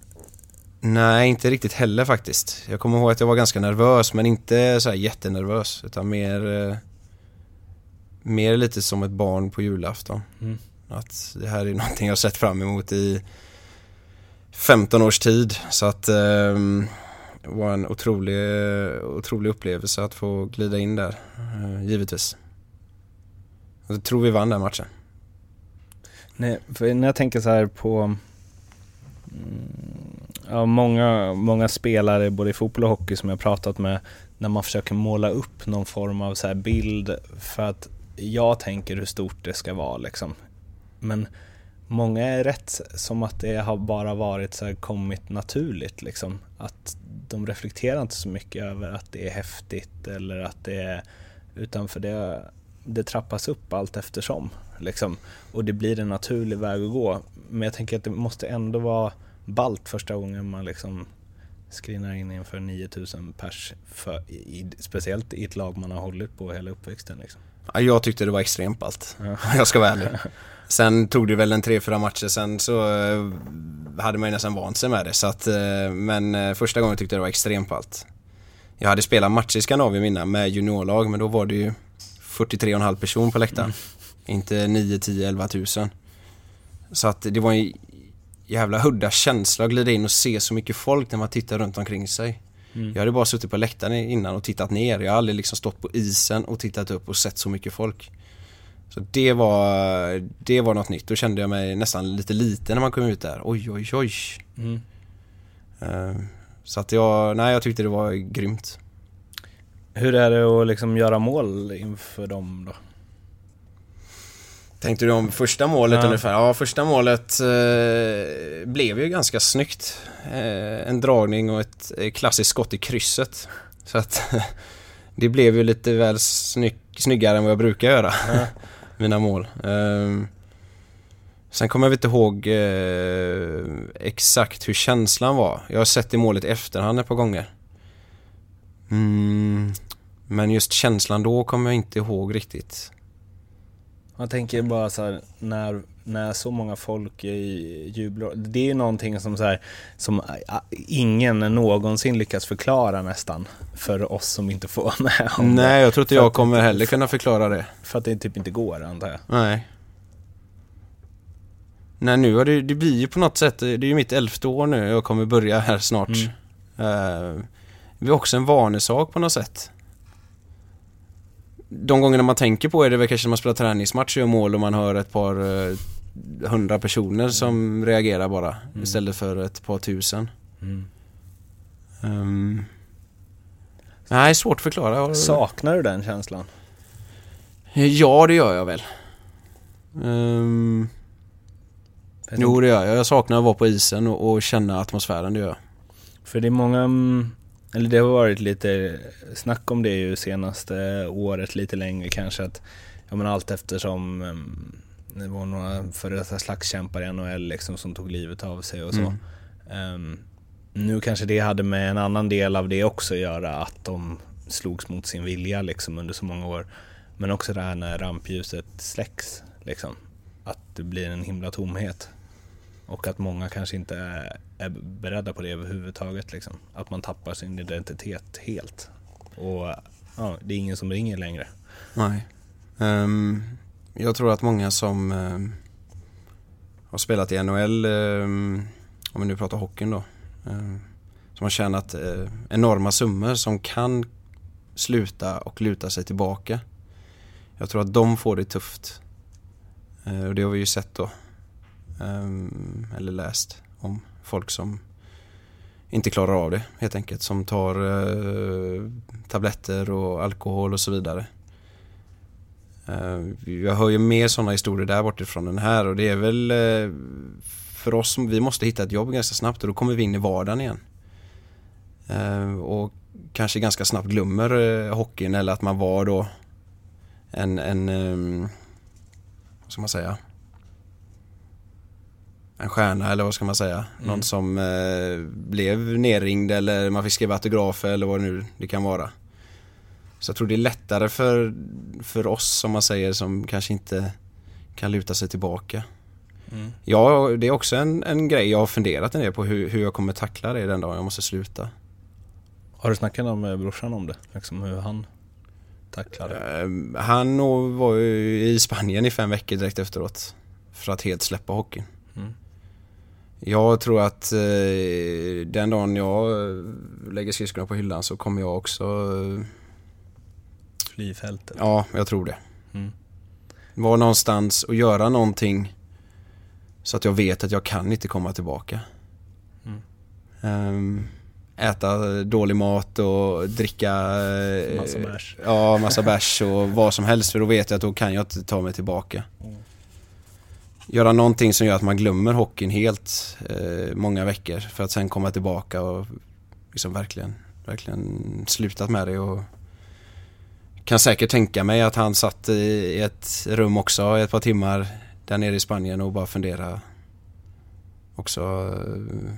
Nej, inte riktigt heller faktiskt. Jag kommer ihåg att jag var ganska nervös men inte så här jättenervös utan mer eh, Mer lite som ett barn på julafton. Mm. Att det här är någonting jag sett fram emot i 15 års tid så att eh, det var en otrolig, otrolig upplevelse att få glida in där, eh, givetvis. Jag tror vi vann den matchen. Nej, för när jag tänker så här på mm, ja, många, många spelare både i fotboll och hockey som jag pratat med när man försöker måla upp någon form av så bild för att jag tänker hur stort det ska vara liksom. Men Många är rätt som att det har bara varit så här kommit naturligt liksom. Att de reflekterar inte så mycket över att det är häftigt eller att det är utanför det, det trappas upp allt eftersom. Liksom. Och det blir en naturlig väg att gå. Men jag tänker att det måste ändå vara balt första gången man liksom skrinar in inför 9000 pers, för, i, speciellt i ett lag man har hållit på hela uppväxten. Liksom. Ja, jag tyckte det var extremt ballt. Ja. Jag ska vara ärlig. Sen tog det väl en tre, fyra matcher sen så eh, hade man ju nästan vant sig med det. Så att, eh, men eh, första gången tyckte jag det var extremt ballt. Jag hade spelat matcher i Skandinavien innan med juniorlag men då var det ju 43,5 person på läktaren. Mm. Inte 9, 10, 11 tusen. Så att det var en jävla hudda känsla att glida in och se så mycket folk när man tittar runt omkring sig. Mm. Jag hade bara suttit på läktaren innan och tittat ner. Jag har aldrig liksom stått på isen och tittat upp och sett så mycket folk. Så det var, det var något nytt. Då kände jag mig nästan lite liten när man kom ut där. Oj, oj, oj. Mm. Uh, så att jag, nej jag tyckte det var grymt. Hur är det att liksom göra mål inför dem då? Tänkte du om första målet ja. ungefär? Ja, första målet eh, blev ju ganska snyggt. Eh, en dragning och ett klassiskt skott i krysset. Så att det blev ju lite väl snygg, snyggare än vad jag brukar göra. Ja. Mina mål. Eh, sen kommer jag inte ihåg eh, exakt hur känslan var. Jag har sett det målet i efterhand ett par gånger. Mm, men just känslan då kommer jag inte ihåg riktigt. Jag tänker bara så här, när, när så många folk jublar. Det är ju någonting som, så här, som ingen någonsin lyckas förklara nästan. För oss som inte får vara med om Nej, jag tror inte jag kommer heller kunna förklara det. För att det typ inte går, antar jag. Nej. Nej, nu har det, det blir ju på något sätt, det är ju mitt elfte år nu, jag kommer börja här snart. Mm. Uh, det är också en vanesak på något sätt de gångerna man tänker på är det väl kanske när man spelar träningsmatch och gör mål och man hör ett par uh, hundra personer som reagerar bara mm. istället för ett par tusen. Mm. Um, nej, svårt att förklara. Saknar du den känslan? Ja, det gör jag väl. Um, jo, det gör jag. Jag saknar att vara på isen och, och känna atmosfären, det gör jag. För det är många mm, eller det har varit lite snack om det ju senaste året, lite längre kanske att, ja men allt eftersom um, det var några före detta slagskämpar i NHL liksom som tog livet av sig och så. Mm. Um, nu kanske det hade med en annan del av det också att göra, att de slogs mot sin vilja liksom under så många år. Men också det här när rampljuset släcks, liksom. Att det blir en himla tomhet. Och att många kanske inte är, är beredda på det överhuvudtaget. Liksom. Att man tappar sin identitet helt. Och ja, det är ingen som ringer längre. Nej. Um, jag tror att många som um, har spelat i NHL, um, ehm, om vi nu pratar hockeyn då, som har tjänat uh, enorma summor som kan sluta och luta sig tillbaka. Jag tror att de får det tufft. Uh, och det har vi ju sett då Ehm, eller läst om folk som inte klarar av det helt enkelt. Som tar eh, tabletter och alkohol och så vidare. Ehm, jag hör ju mer sådana historier där bortifrån än här och det är väl eh, för oss, vi måste hitta ett jobb ganska snabbt och då kommer vi in i vardagen igen. Ehm, och kanske ganska snabbt glömmer eh, hockeyn eller att man var då en, en vad ska man säga, en stjärna eller vad ska man säga. Mm. Någon som eh, blev nerringd eller man fick skriva autografer eller vad det nu det kan vara. Så jag tror det är lättare för, för oss som man säger som kanske inte kan luta sig tillbaka. Mm. Ja, det är också en, en grej jag har funderat en del på hur, hur jag kommer tackla det den dagen jag måste sluta. Har du snackat med brorsan om det? Liksom hur han tacklar det? Uh, han var ju i Spanien i fem veckor direkt efteråt. För att helt släppa hockeyn. Mm. Jag tror att eh, den dagen jag eh, lägger skridskorna på hyllan så kommer jag också... Eh, Fly fältet? Ja, jag tror det. Mm. Vara någonstans och göra någonting så att jag vet att jag kan inte komma tillbaka. Mm. Um, äta dålig mat och dricka eh, Massa bärs. Ja, massa bärs och vad som helst för då vet jag att då kan jag inte ta mig tillbaka. Mm göra någonting som gör att man glömmer hockeyn helt eh, många veckor för att sen komma tillbaka och liksom verkligen, verkligen slutat med det och kan säkert tänka mig att han satt i ett rum också i ett par timmar där nere i Spanien och bara fundera också. Eh,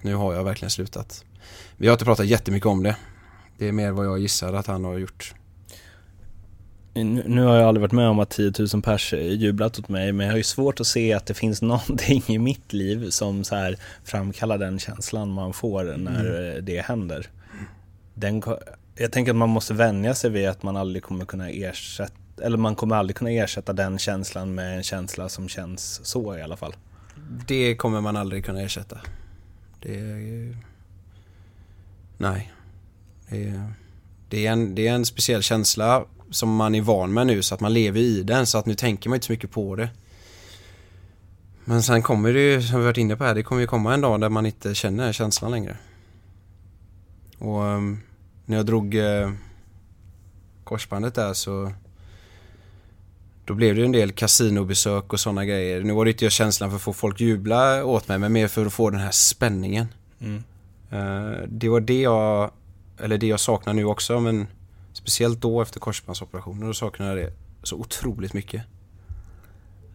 nu har jag verkligen slutat. Vi har inte pratat jättemycket om det. Det är mer vad jag gissar att han har gjort. Nu har jag aldrig varit med om att 10 000 pers jublat åt mig, men jag har ju svårt att se att det finns någonting i mitt liv som så här framkallar den känslan man får när det händer. Den, jag tänker att man måste vänja sig vid att man aldrig kommer kunna ersätta, eller man kommer aldrig kunna ersätta den känslan med en känsla som känns så i alla fall. Det kommer man aldrig kunna ersätta. Det är... Nej. Det är, det, är en, det är en speciell känsla som man är van med nu så att man lever i den så att nu tänker man inte så mycket på det. Men sen kommer det ju, som vi varit inne på här, det kommer ju komma en dag där man inte känner känslan längre. Och ehm, när jag drog eh, korsbandet där så då blev det ju en del kasinobesök och sådana grejer. Nu var det inte just känslan för att få folk jubla åt mig men mer för att få den här spänningen. Mm. Eh, det var det jag, eller det jag saknar nu också men speciellt då efter korsbandsoperationen då saknade jag det så otroligt mycket.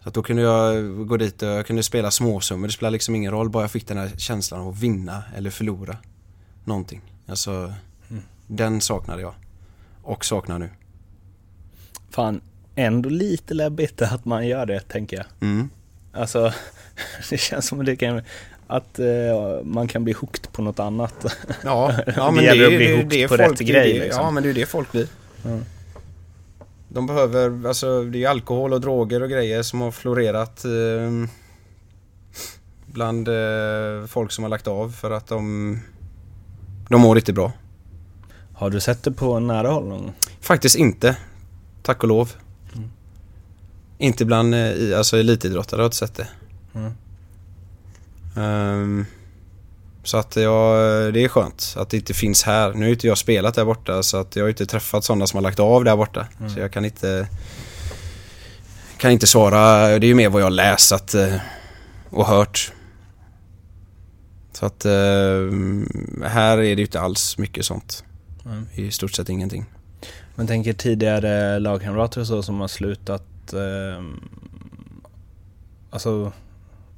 Så att då kunde jag gå dit och jag kunde spela småsummor. Det spelar liksom ingen roll bara jag fick den här känslan av att vinna eller förlora någonting. Alltså Mm. den saknade jag. Och saknar nu. Fan, ändå lite läbbigt att man gör det, tänker jag. Mm. Alltså, det känns som att det kan, att eh, man kan bli hooked på något annat. Ja, ja Det men det, gäller är det, det är på folk, rätt det grej, det- liksom. Ja men det är det folk blir. Mm. De behöver, alltså det är alkohol och droger och grejer som har florerat eh, bland eh, folk som har lagt av för att de, de mår inte bra. Har du sett det på nära håll någon gång? Faktiskt inte, tack och lov. Mm. Inte bland eh, i- alltså elitidrottare har jag inte sett det. Mm. Ehm, så att ja, det är skönt att det inte finns här. Nu har inte jag spelat där borta så att jag har inte träffat sådana som har lagt av där borta. Mm. Så jag kan inte kan inte svara. Det är ju mer vad jag har läst att, eh, och hört. Så att eh, här är det ju inte alls mycket sånt. Mm. I stort sett ingenting. Men tänker tidigare lagkamrater och så som har slutat, eh, alltså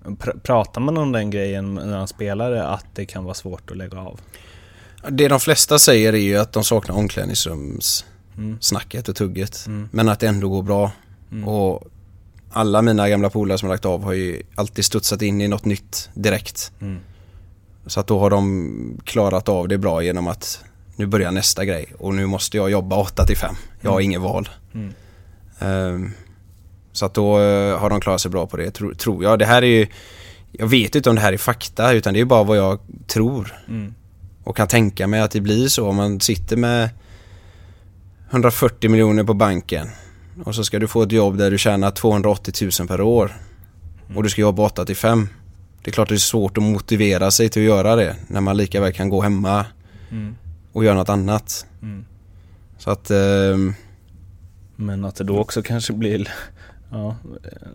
pr- pratar man om den grejen när han spelare att det kan vara svårt att lägga av? Det de flesta säger är ju att de saknar omklädningsrumssnacket Mm. och tugget. Mm. Men att det ändå går bra. Mm. Och alla mina gamla polare som har lagt av har ju alltid studsat in i något nytt direkt. Mm. Så att då har de klarat av det bra genom att nu börjar nästa grej och nu måste jag jobba 8 till 5. Jag har Mm. inget val. Mm. Så att då eh, har de klarat sig bra på det, tro, tror jag. Det här är ju, jag vet inte om det här är fakta utan det är bara vad jag tror Mm. och kan tänka mig att det blir så om man sitter med 140 miljoner på banken och så ska du få ett jobb där du tjänar 280 000 per år och du ska jobba 8 till 5. Det är klart det är svårt att motivera sig till att göra det när man lika väl kan gå hemma Mm. och göra något annat. Mm. Så att ehm, Men att det då också kanske blir, ja,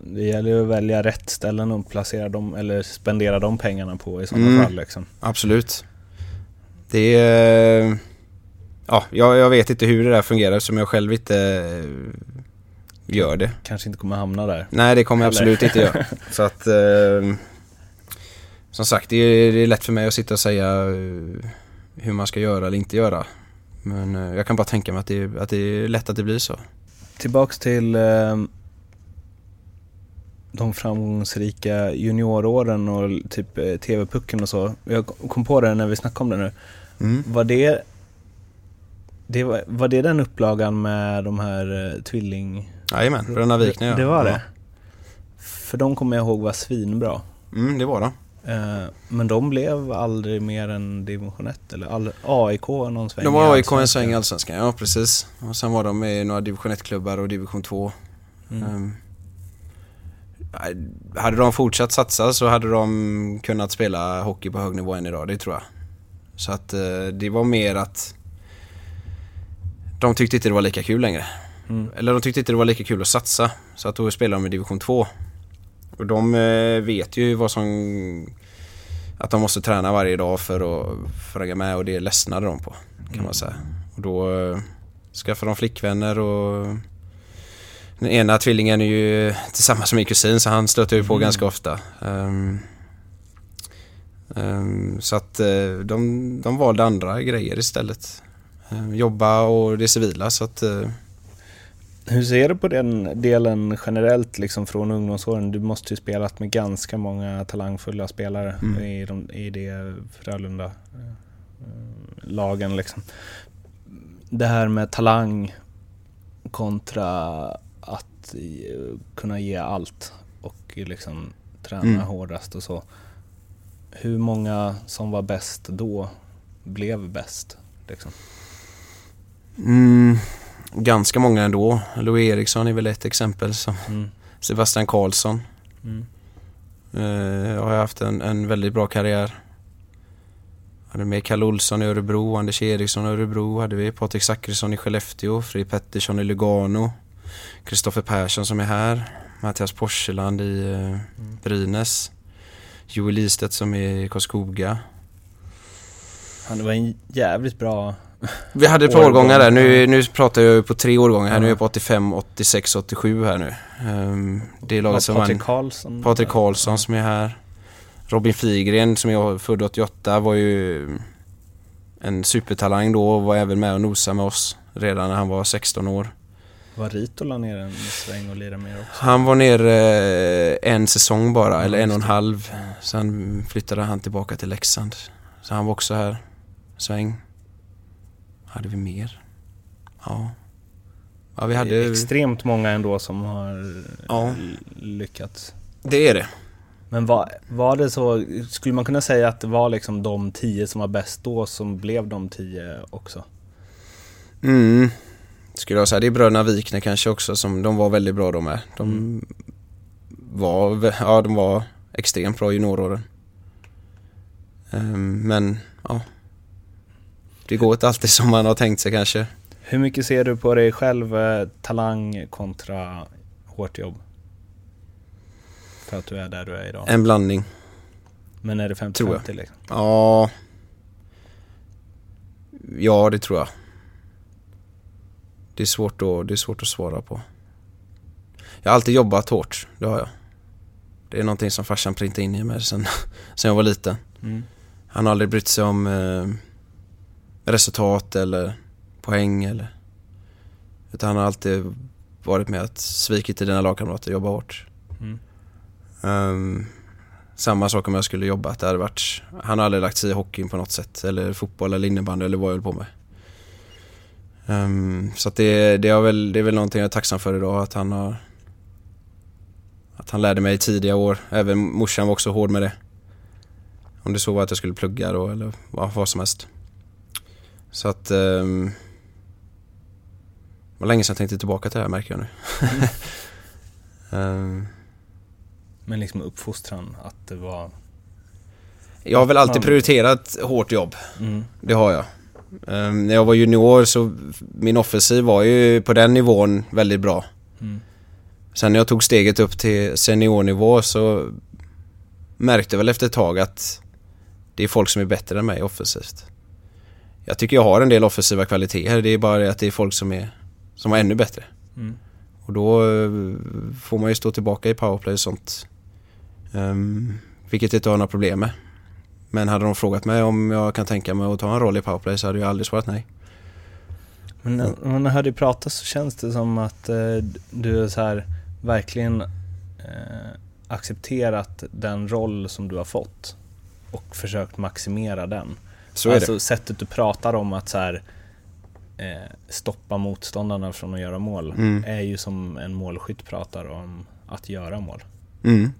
det gäller ju att välja rätt ställen och placera dem, eller spendera de pengarna på i sådana Mm. fall liksom. absolut. Det är... Ja, jag, jag vet inte hur det där fungerar eftersom jag själv inte eh, gör det. Kanske inte kommer hamna där. Nej, det kommer jag Eller? absolut inte göra. Så att... Eh, som sagt, det är, det är lätt för mig att sitta och säga eh, hur man ska göra eller inte göra. Men eh, jag kan bara tänka mig att det, att det är lätt att det blir så. Tillbaks till eh, de framgångsrika junioråren och typ eh, TV-pucken och så. Jag kom på det när vi snackade om det nu. Mm. Var det, det var, var det den upplagan med de här eh, tvilling... Jajamän, Bröderna Wikner ja. Det var det? För de kommer jag ihåg var svinbra. Mm, det var det. Eh, men de blev aldrig mer än division 1 eller all, AIK någon sväng De var AIK en sväng i Allsvenskan, ja precis. Och sen var de i några division 1-klubbar och division 2. Mm. Ehm, hade de fortsatt satsa så hade de kunnat spela hockey på hög nivå än idag, det tror jag. Så att eh, det var mer att de tyckte inte det var lika kul längre. Mm. Eller de tyckte inte det var lika kul att satsa. Så att då spelade de i division 2. Och de eh, vet ju vad som... Att de måste träna varje dag för att, hänga med och det ledsnade de på. Kan Mm. man säga. Och då eh, skaffar de flickvänner och den ena tvillingen är ju tillsammans med min kusin så han stöter ju på Mm. ganska ofta. Ehm, ehm, så att eh, de, de valde andra grejer istället. Ehm, jobba och det civila så att eh, Hur ser du på den delen generellt liksom från ungdomsåren? Du måste ju spelat med ganska många talangfulla spelare Mm. i, de, i det Frölunda-lagen. Liksom. Det här med talang kontra att eh, kunna ge allt och liksom träna Mm. hårdast och så. Hur många som var bäst då blev bäst? Liksom? mm, ganska många ändå. Louis Eriksson är väl ett exempel. Som Mm. Sebastian Karlsson Mm. eh, har haft en, en väldigt bra karriär. Hade med Kalle Olsson i Örebro, Anders Eriksson i Örebro hade vi, Patrik Zackrisson i Skellefteå, Fredrik Pettersson i Lugano, Kristoffer Persson som är här, Mattias Porseland i eh, Brynäs, Joel Istedt som är i Karlskoga. Han var en jävligt bra... Vi hade ett par Årgång, årgångar där, nu, nu pratar jag på tre årgångar här, nu är Ja. jag på 85, 86, 87 här nu. Um, det är laget som Patrik vann. Karlsson. Patrik Karlsson som är här. Robin Fligren som jag född 88 var ju en supertalang då och var även med och nosade med oss redan när han var 16 år. Var Ritola nere en sväng och lirade med också? Han var nere eh, en säsong bara, Ja, eller en och en halv. Sen flyttade han tillbaka till Leksand. Så han var också här. Sväng. Hade vi mer? Ja. Ja, vi Det är hade... extremt många ändå som har Ja. l- lyckats. Det är det. Men var, var det så, skulle man kunna säga att det var liksom de tio som var bäst då som blev de tio också? Mm. Skulle jag säga. Det är bröderna Wikner kanske också som, de var väldigt bra de med. De Mm. var, ja de var extremt bra junioråren. Ehm, men, ja. Det går inte alltid som man har tänkt sig kanske. Hur mycket ser du på dig själv, eh, talang kontra hårt jobb? För att du är där du är idag. En blandning. Men är det tror jag. 50-50 liksom? Ja. Ja, det tror jag. Det är svårt att, det är svårt att svara på. Jag har alltid jobbat hårt, det har jag. Det är någonting som farsan printade in i mig sen, sen jag var liten. Mm. Han har aldrig brytt sig om eh, resultat eller poäng eller... Utan han har alltid varit med att svikit till dina lagkamrater, jobba hårt. Mm. Ehm, samma sak om jag skulle jobba, att det hade varit... Han har aldrig lagt sig i hockeyn på något sätt, eller fotboll eller innebandy eller vad jag höll på med. Ehm, så att det, det, är väl, det är väl någonting jag är tacksam för idag, att han har... Att han lärde mig i tidiga år. Även morsan var också hård med det. Om det så var att jag skulle plugga då eller vad, vad som helst. Så att... Um, det var länge sedan jag tänkte tillbaka till det här märker jag nu. Ehm, Men liksom uppfostran, att det var... jag har väl alltid prioriterat hårt jobb. Mm. Det har jag. Ehm, när jag var junior så min offensiv var ju på den nivån väldigt bra. Mm. Sen när jag tog steget upp till seniornivå så märkte jag väl efter ett tag att det är folk som är bättre än mig offensivt. Jag tycker jag har en del offensiva kvaliteter, det är bara det att det är folk som är som är ännu bättre. Mm. Och då eh, får man ju stå tillbaka i powerplay och sånt. Um, vilket jag inte har några problem med. Men hade de frågat mig om jag kan tänka mig att ta en roll i powerplay så hade jag aldrig svarat nej. Men när när man hör dig prata så känns det som att eh, du är så här verkligen eh, accepterat den roll som du har fått och försökt maximera den. Så är alltså det. sättet du pratar om att så här, eh, stoppa motståndarna från att göra mål Mm. är ju som en målskytt pratar om att göra mål. Mm.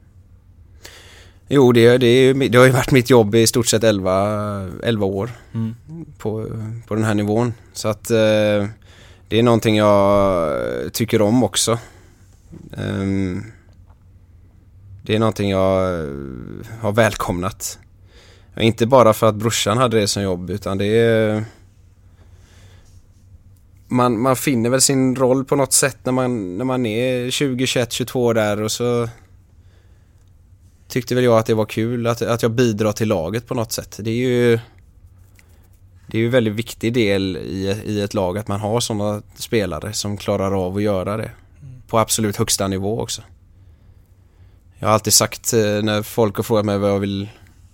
Jo, det, det, det har ju varit mitt jobb i stort sett 11, 11 år Mm. på, på den här nivån. Så att eh, det är någonting jag tycker om också. Ehm, det är någonting jag eh, har välkomnat. Inte bara för att brorsan hade det som jobb utan det är... Man, man finner väl sin roll på något sätt när man, när man är 20, 21, 22 där och så... tyckte väl jag att det var kul att, att jag bidrar till laget på något sätt. Det är ju det är ju en väldigt viktig del i, i ett lag att man har sådana spelare som klarar av att göra det. På absolut högsta nivå också. Jag har alltid sagt eh, när folk har frågat mig vad jag vill,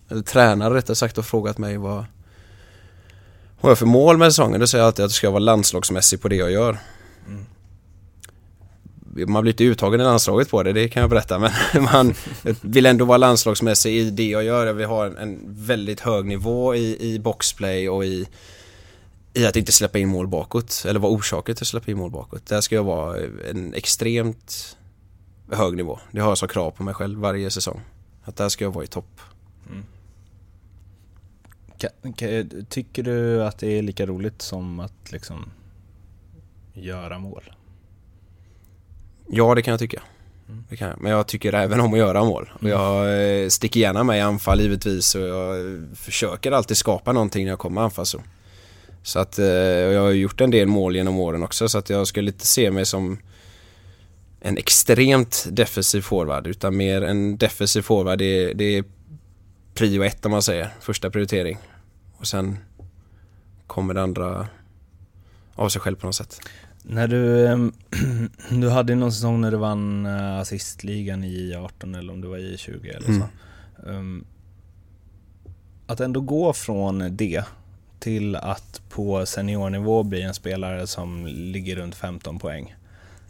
eller tränare rättare sagt har frågat mig vad, vad jag har för mål med säsongen. Då säger jag alltid att jag ska vara landslagsmässig på det jag gör. Man blir inte uttagen i landslaget på det, det kan jag berätta. Men man vill ändå vara landslagsmässig i det jag gör. Vi har en, väldigt hög nivå i, i boxplay och i, i att inte släppa in mål bakåt. Eller vara orsaken till att släppa in mål bakåt. Där ska jag vara en extremt hög nivå. Det har jag som krav på mig själv varje säsong. Att där ska jag vara i topp. Mm. Tycker du att det är lika roligt som att liksom göra mål? Ja, det kan jag tycka. Mm. Det kan jag. Men jag tycker även om att göra mål. Och mm. jag eh, sticker gärna med i anfall givetvis och jag försöker alltid skapa någonting när jag kommer anfall så. Så att eh, jag har gjort en del mål genom åren också så att jag skulle inte se mig som en extremt defensiv forward utan mer en defensiv forward. Det, det är prio ett om man säger, första prioritering. Och sen kommer det andra av sig själv på något sätt. När du, ehm, du hade någon säsong när du vann eh, assistligan i 18 eller om det var i 20 eller mm. så. Um, att ändå gå från det till att på seniornivå bli en spelare som ligger runt 15 poäng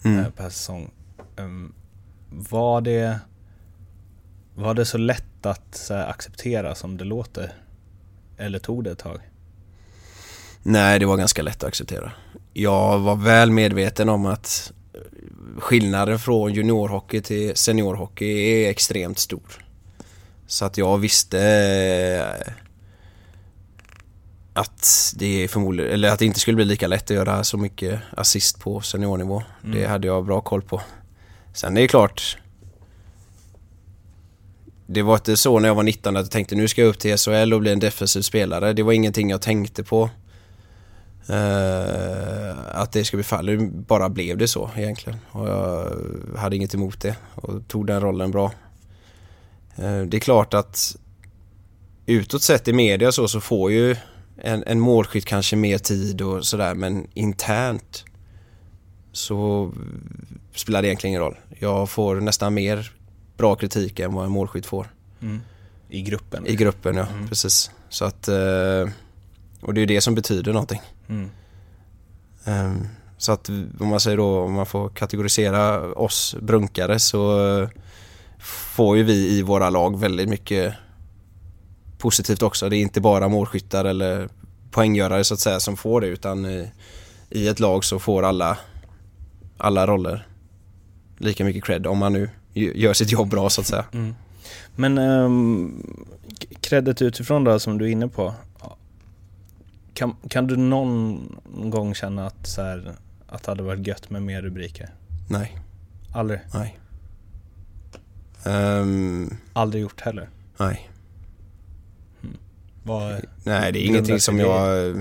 mm. Eh, per säsong. Um, var, det, var det så lätt att acceptera som det låter? Eller tog det ett tag? Nej, det var ganska lätt att acceptera. Jag var väl medveten om att skillnaden från juniorhockey till seniorhockey är extremt stor. Så att jag visste eh, att det förmodligen, eller att det inte skulle bli lika lätt att göra så mycket assist på seniornivå. Mm. Det hade jag bra koll på. Sen är det klart det var inte så när jag var 19 att jag tänkte nu ska jag upp till SHL och bli en defensiv spelare. Det var ingenting jag tänkte på. Uh, att det skulle bli fallet. Bara blev det så egentligen. Och jag hade inget emot det och tog den rollen bra. Uh, det är klart att utåt sett i media så, så får ju en, en målskytt kanske mer tid och sådär men internt så spelar det egentligen ingen roll. Jag får nästan mer bra kritik än vad en målskytt får. Mm. I gruppen? I gruppen, ja. Mm. Precis. Så att, eh, och det är det som betyder någonting. Mm. Um, så att om man säger då, om man får kategorisera oss brunkare så eh, får ju vi i våra lag väldigt mycket positivt också. Det är inte bara målskyttar eller poänggörare så att säga som får det utan i, i ett lag så får alla, alla roller lika mycket cred om man nu gör sitt jobb bra så att säga. Mm. Men um, credit utifrån då som du är inne på. Kan, kan du någon gång känna att, så här, att det hade varit gött med mer rubriker? Nej. Aldrig? Nej. Um, Aldrig gjort heller? Nej. Hmm. Vad, nej, det är ingenting som jag...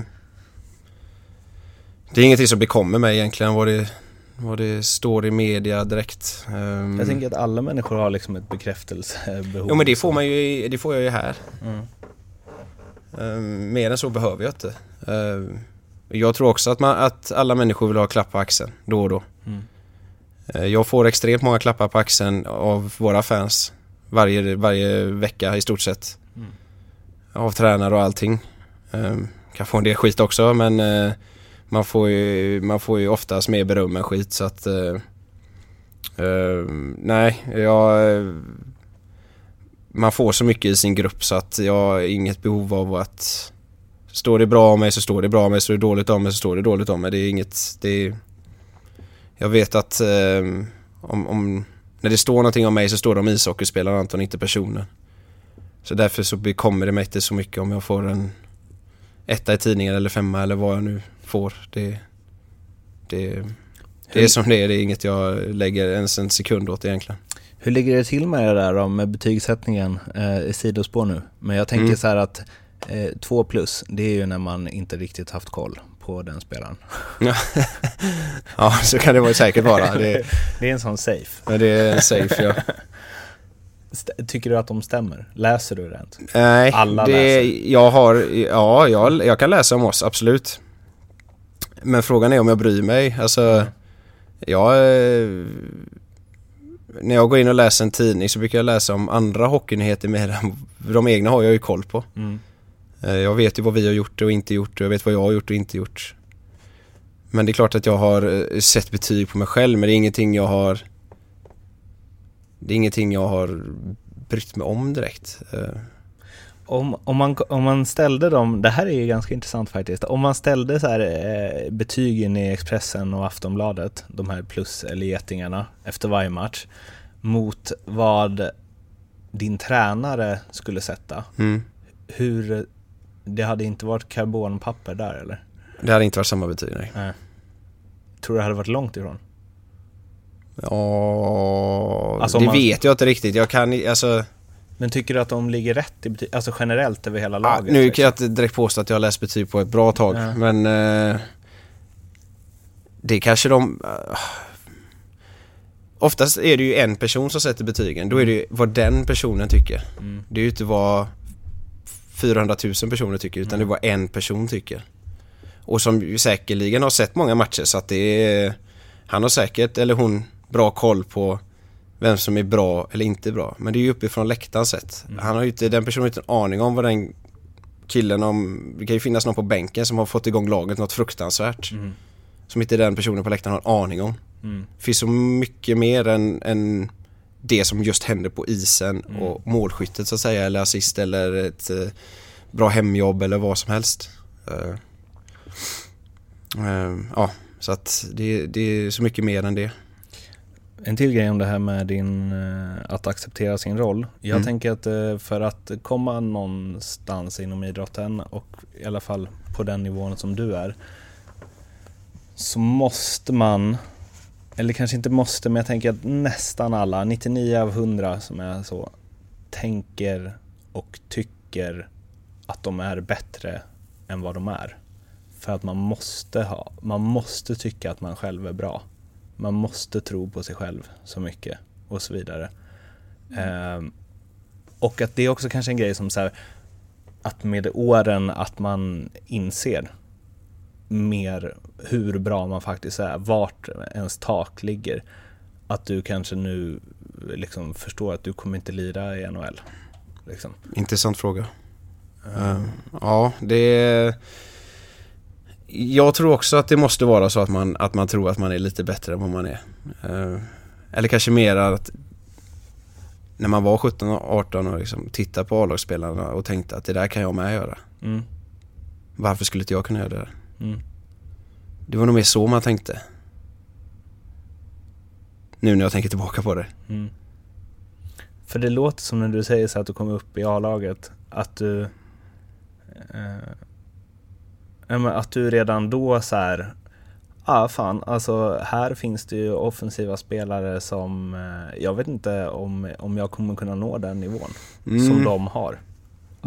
Det är ingenting som bekommer mig egentligen. Vad det, vad det står i media direkt. Um, jag tänker att alla människor har liksom ett bekräftelsebehov. Jo men det får man ju, det får jag ju här. Mm. Um, mer än så behöver jag inte. Uh, jag tror också att, man, att alla människor vill ha klapp på axeln då och då. Mm. Uh, jag får extremt många klappar på axeln av våra fans varje, varje vecka i stort sett. Mm. Av tränare och allting. Kan få en del skit också men man får ju, man får ju oftast mer beröm än skit så att nej, jag man får så mycket i sin grupp så att jag har inget behov av att Står det bra om mig så står det bra om mig, står det dåligt om mig så står det dåligt om mig. Det är inget, det är, Jag vet att eh, om, om, när det står någonting om mig så står det om ishockeyspelaren Anton, inte personen. Så därför så bekommer det mig inte så mycket om jag får en etta i tidningen eller femma eller vad jag nu får. Det, det, det är som det är, det är inget jag lägger ens en sekund åt egentligen. Hur ligger det till med det där med betygssättningen? Eh, sidospår nu. Men jag tänker mm. så här att eh, två plus, det är ju när man inte riktigt haft koll på den spelaren. ja, så kan det säkert vara. Det, det är en sån safe. Ja, det är en safe ja. tycker du att de stämmer? Läser du det? Nej, Alla det, läser. jag har, ja, jag, jag kan läsa om oss, absolut. Men frågan är om jag bryr mig. Alltså, jag... eh, När jag går in och läser en tidning så brukar jag läsa om andra hockeynyheter mer än de egna har jag ju koll på. Mm. Eh, Jag vet ju vad vi har gjort och inte gjort och jag vet vad jag har gjort och inte gjort. Men det är klart att jag har eh, sett betyg på mig själv men det är ingenting jag har Det är ingenting jag har brytt mig om direkt. Om, om, man, om man ställde dem, det här är ju ganska intressant faktiskt, om man ställde så här, eh, betygen i Expressen och Aftonbladet, de här plus eller getingarna efter varje match, mot vad din tränare skulle sätta, Mm. hur, det hade inte varit karbonpapper där eller? Det hade inte varit samma betyg nej. Nej. Tror du det hade varit långt ifrån? Ja, Alltså, det man- vet jag inte riktigt. Jag kan alltså, Men tycker du att de ligger rätt i betyg, alltså generellt över hela ja, laget? nu liksom? kan jag inte direkt påstå att jag har läst betyg på ett bra tag Ja. men eh, Det kanske de eh, Oftast är det ju en person som sätter betygen. Då är det ju vad den personen tycker. Mm. Det är ju inte vad 400 000 personer tycker utan Mm. det är vad en person tycker. Och som ju säkerligen har sett många matcher så att det är Han har säkert, eller hon, bra koll på vem som är bra eller inte bra. Men det är ju uppifrån läktaren sett. Mm. Han har ju inte, den personen har inte en aning om vad den killen om, det kan ju finnas någon på bänken som har fått igång laget något fruktansvärt. Mm. Som inte den personen på läktaren har en aning om. Mm. Det finns så mycket mer än, än det som just händer på isen Mm. och målskyttet så att säga eller assist eller ett eh, bra hemjobb eller vad som helst. Eh, eh, ja, så att det, det är så mycket mer än det. En till grej om det här med din, eh, att acceptera sin roll. Jag Mm. tänker att eh, för att komma någonstans inom idrotten och i alla fall på den nivån som du är så måste man, eller kanske inte måste, men jag tänker att nästan alla, 99 av 100 som är så, tänker och tycker att de är bättre än vad de är. För att man måste ha, man måste tycka att man själv är bra. Man måste tro på sig själv så mycket och så vidare. Ehm, och att det är också kanske en grej som så här, att med åren att man inser mer hur bra man faktiskt är, vart ens tak ligger. Att du kanske nu liksom förstår att du kommer inte lira i NHL. Liksom. Intressant fråga. Eh, ja, det är... Jag tror också att det måste vara så att man, att man tror att man är lite bättre än vad man är. Eh, eller kanske mer att när man var 17 och 18 och liksom tittade på A-lagsspelarna och tänkte att det där kan jag med göra. Mm. Varför skulle inte jag kunna göra det? där? Mm. Det var nog mer så man tänkte. Nu när jag tänker tillbaka på det. Mm. För det låter som när du säger så att du kommer upp i A-laget, att du... Eh, att du redan då så här... Ja, ah, fan, alltså här finns det ju offensiva spelare som... Eh, jag vet inte om, om jag kommer kunna nå den nivån som Mm. de har.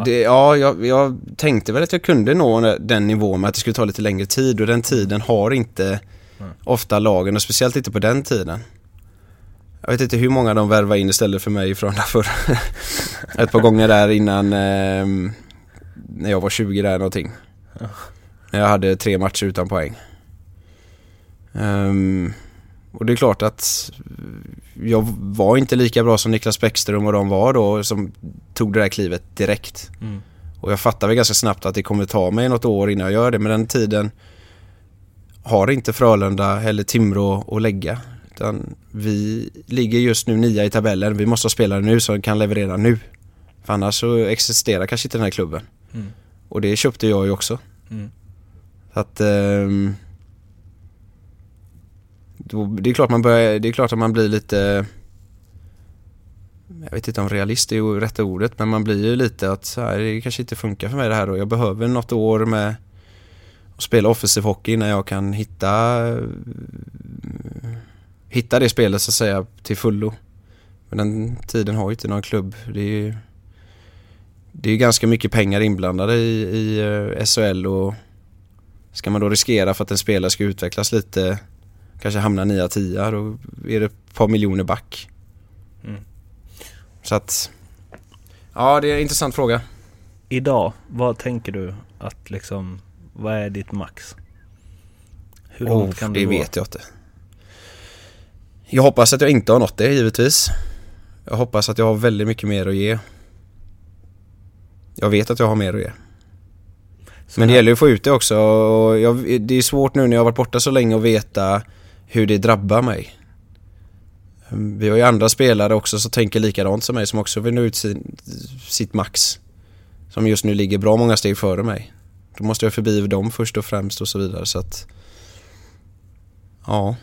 Det, ja, jag, jag tänkte väl att jag kunde nå den nivån men att det skulle ta lite längre tid och den tiden har inte Mm. ofta lagen och speciellt inte på den tiden. Jag vet inte hur många de värvar in istället för mig från därför. Ett par gånger där innan ehm, när jag var 20 där någonting. Jag hade tre matcher utan poäng. Ehm, och det är klart att jag var inte lika bra som Niklas Bäckström och de var då som tog det där klivet direkt. Mm. Och jag fattar väl ganska snabbt att det kommer ta mig något år innan jag gör det. Men den tiden har inte Frölunda eller Timrå att lägga. Utan vi ligger just nu nia i tabellen. Vi måste ha spelare nu som kan leverera nu. För annars så existerar kanske inte den här klubben. Mm. Och det köpte jag ju också. Mm. Så att Eh, då, det, är klart man börjar, det är klart att man blir lite Jag vet inte om realist är rätta ordet men man blir ju lite att så här, det kanske inte funkar för mig det här då. jag behöver något år med att spela offensiv hockey innan jag kan hitta Hitta det spelet så att säga till fullo. Men den tiden har ju inte någon klubb. Det är ju Det är ju ganska mycket pengar inblandade i, i eh, SHL och Ska man då riskera för att en spelare ska utvecklas lite Kanske hamna 9-10 då är det ett par miljoner back. Så att, ja det är en intressant fråga. Idag, vad tänker du att liksom, vad är ditt max? Hur Oh, långt kan det du gå? vet jag inte. Jag hoppas att jag inte har nått det givetvis. Jag hoppas att jag har väldigt mycket mer att ge. Jag vet att jag har mer att ge. Så Men det gäller ju att få ut det också och jag, det är svårt nu när jag har varit borta så länge att veta hur det drabbar mig. Ehm, vi har ju andra spelare också som tänker likadant som mig som också vill nå ut sin, sitt max. Som just nu ligger bra många steg före mig. Då måste jag förbi dem först och främst och så vidare så att Ja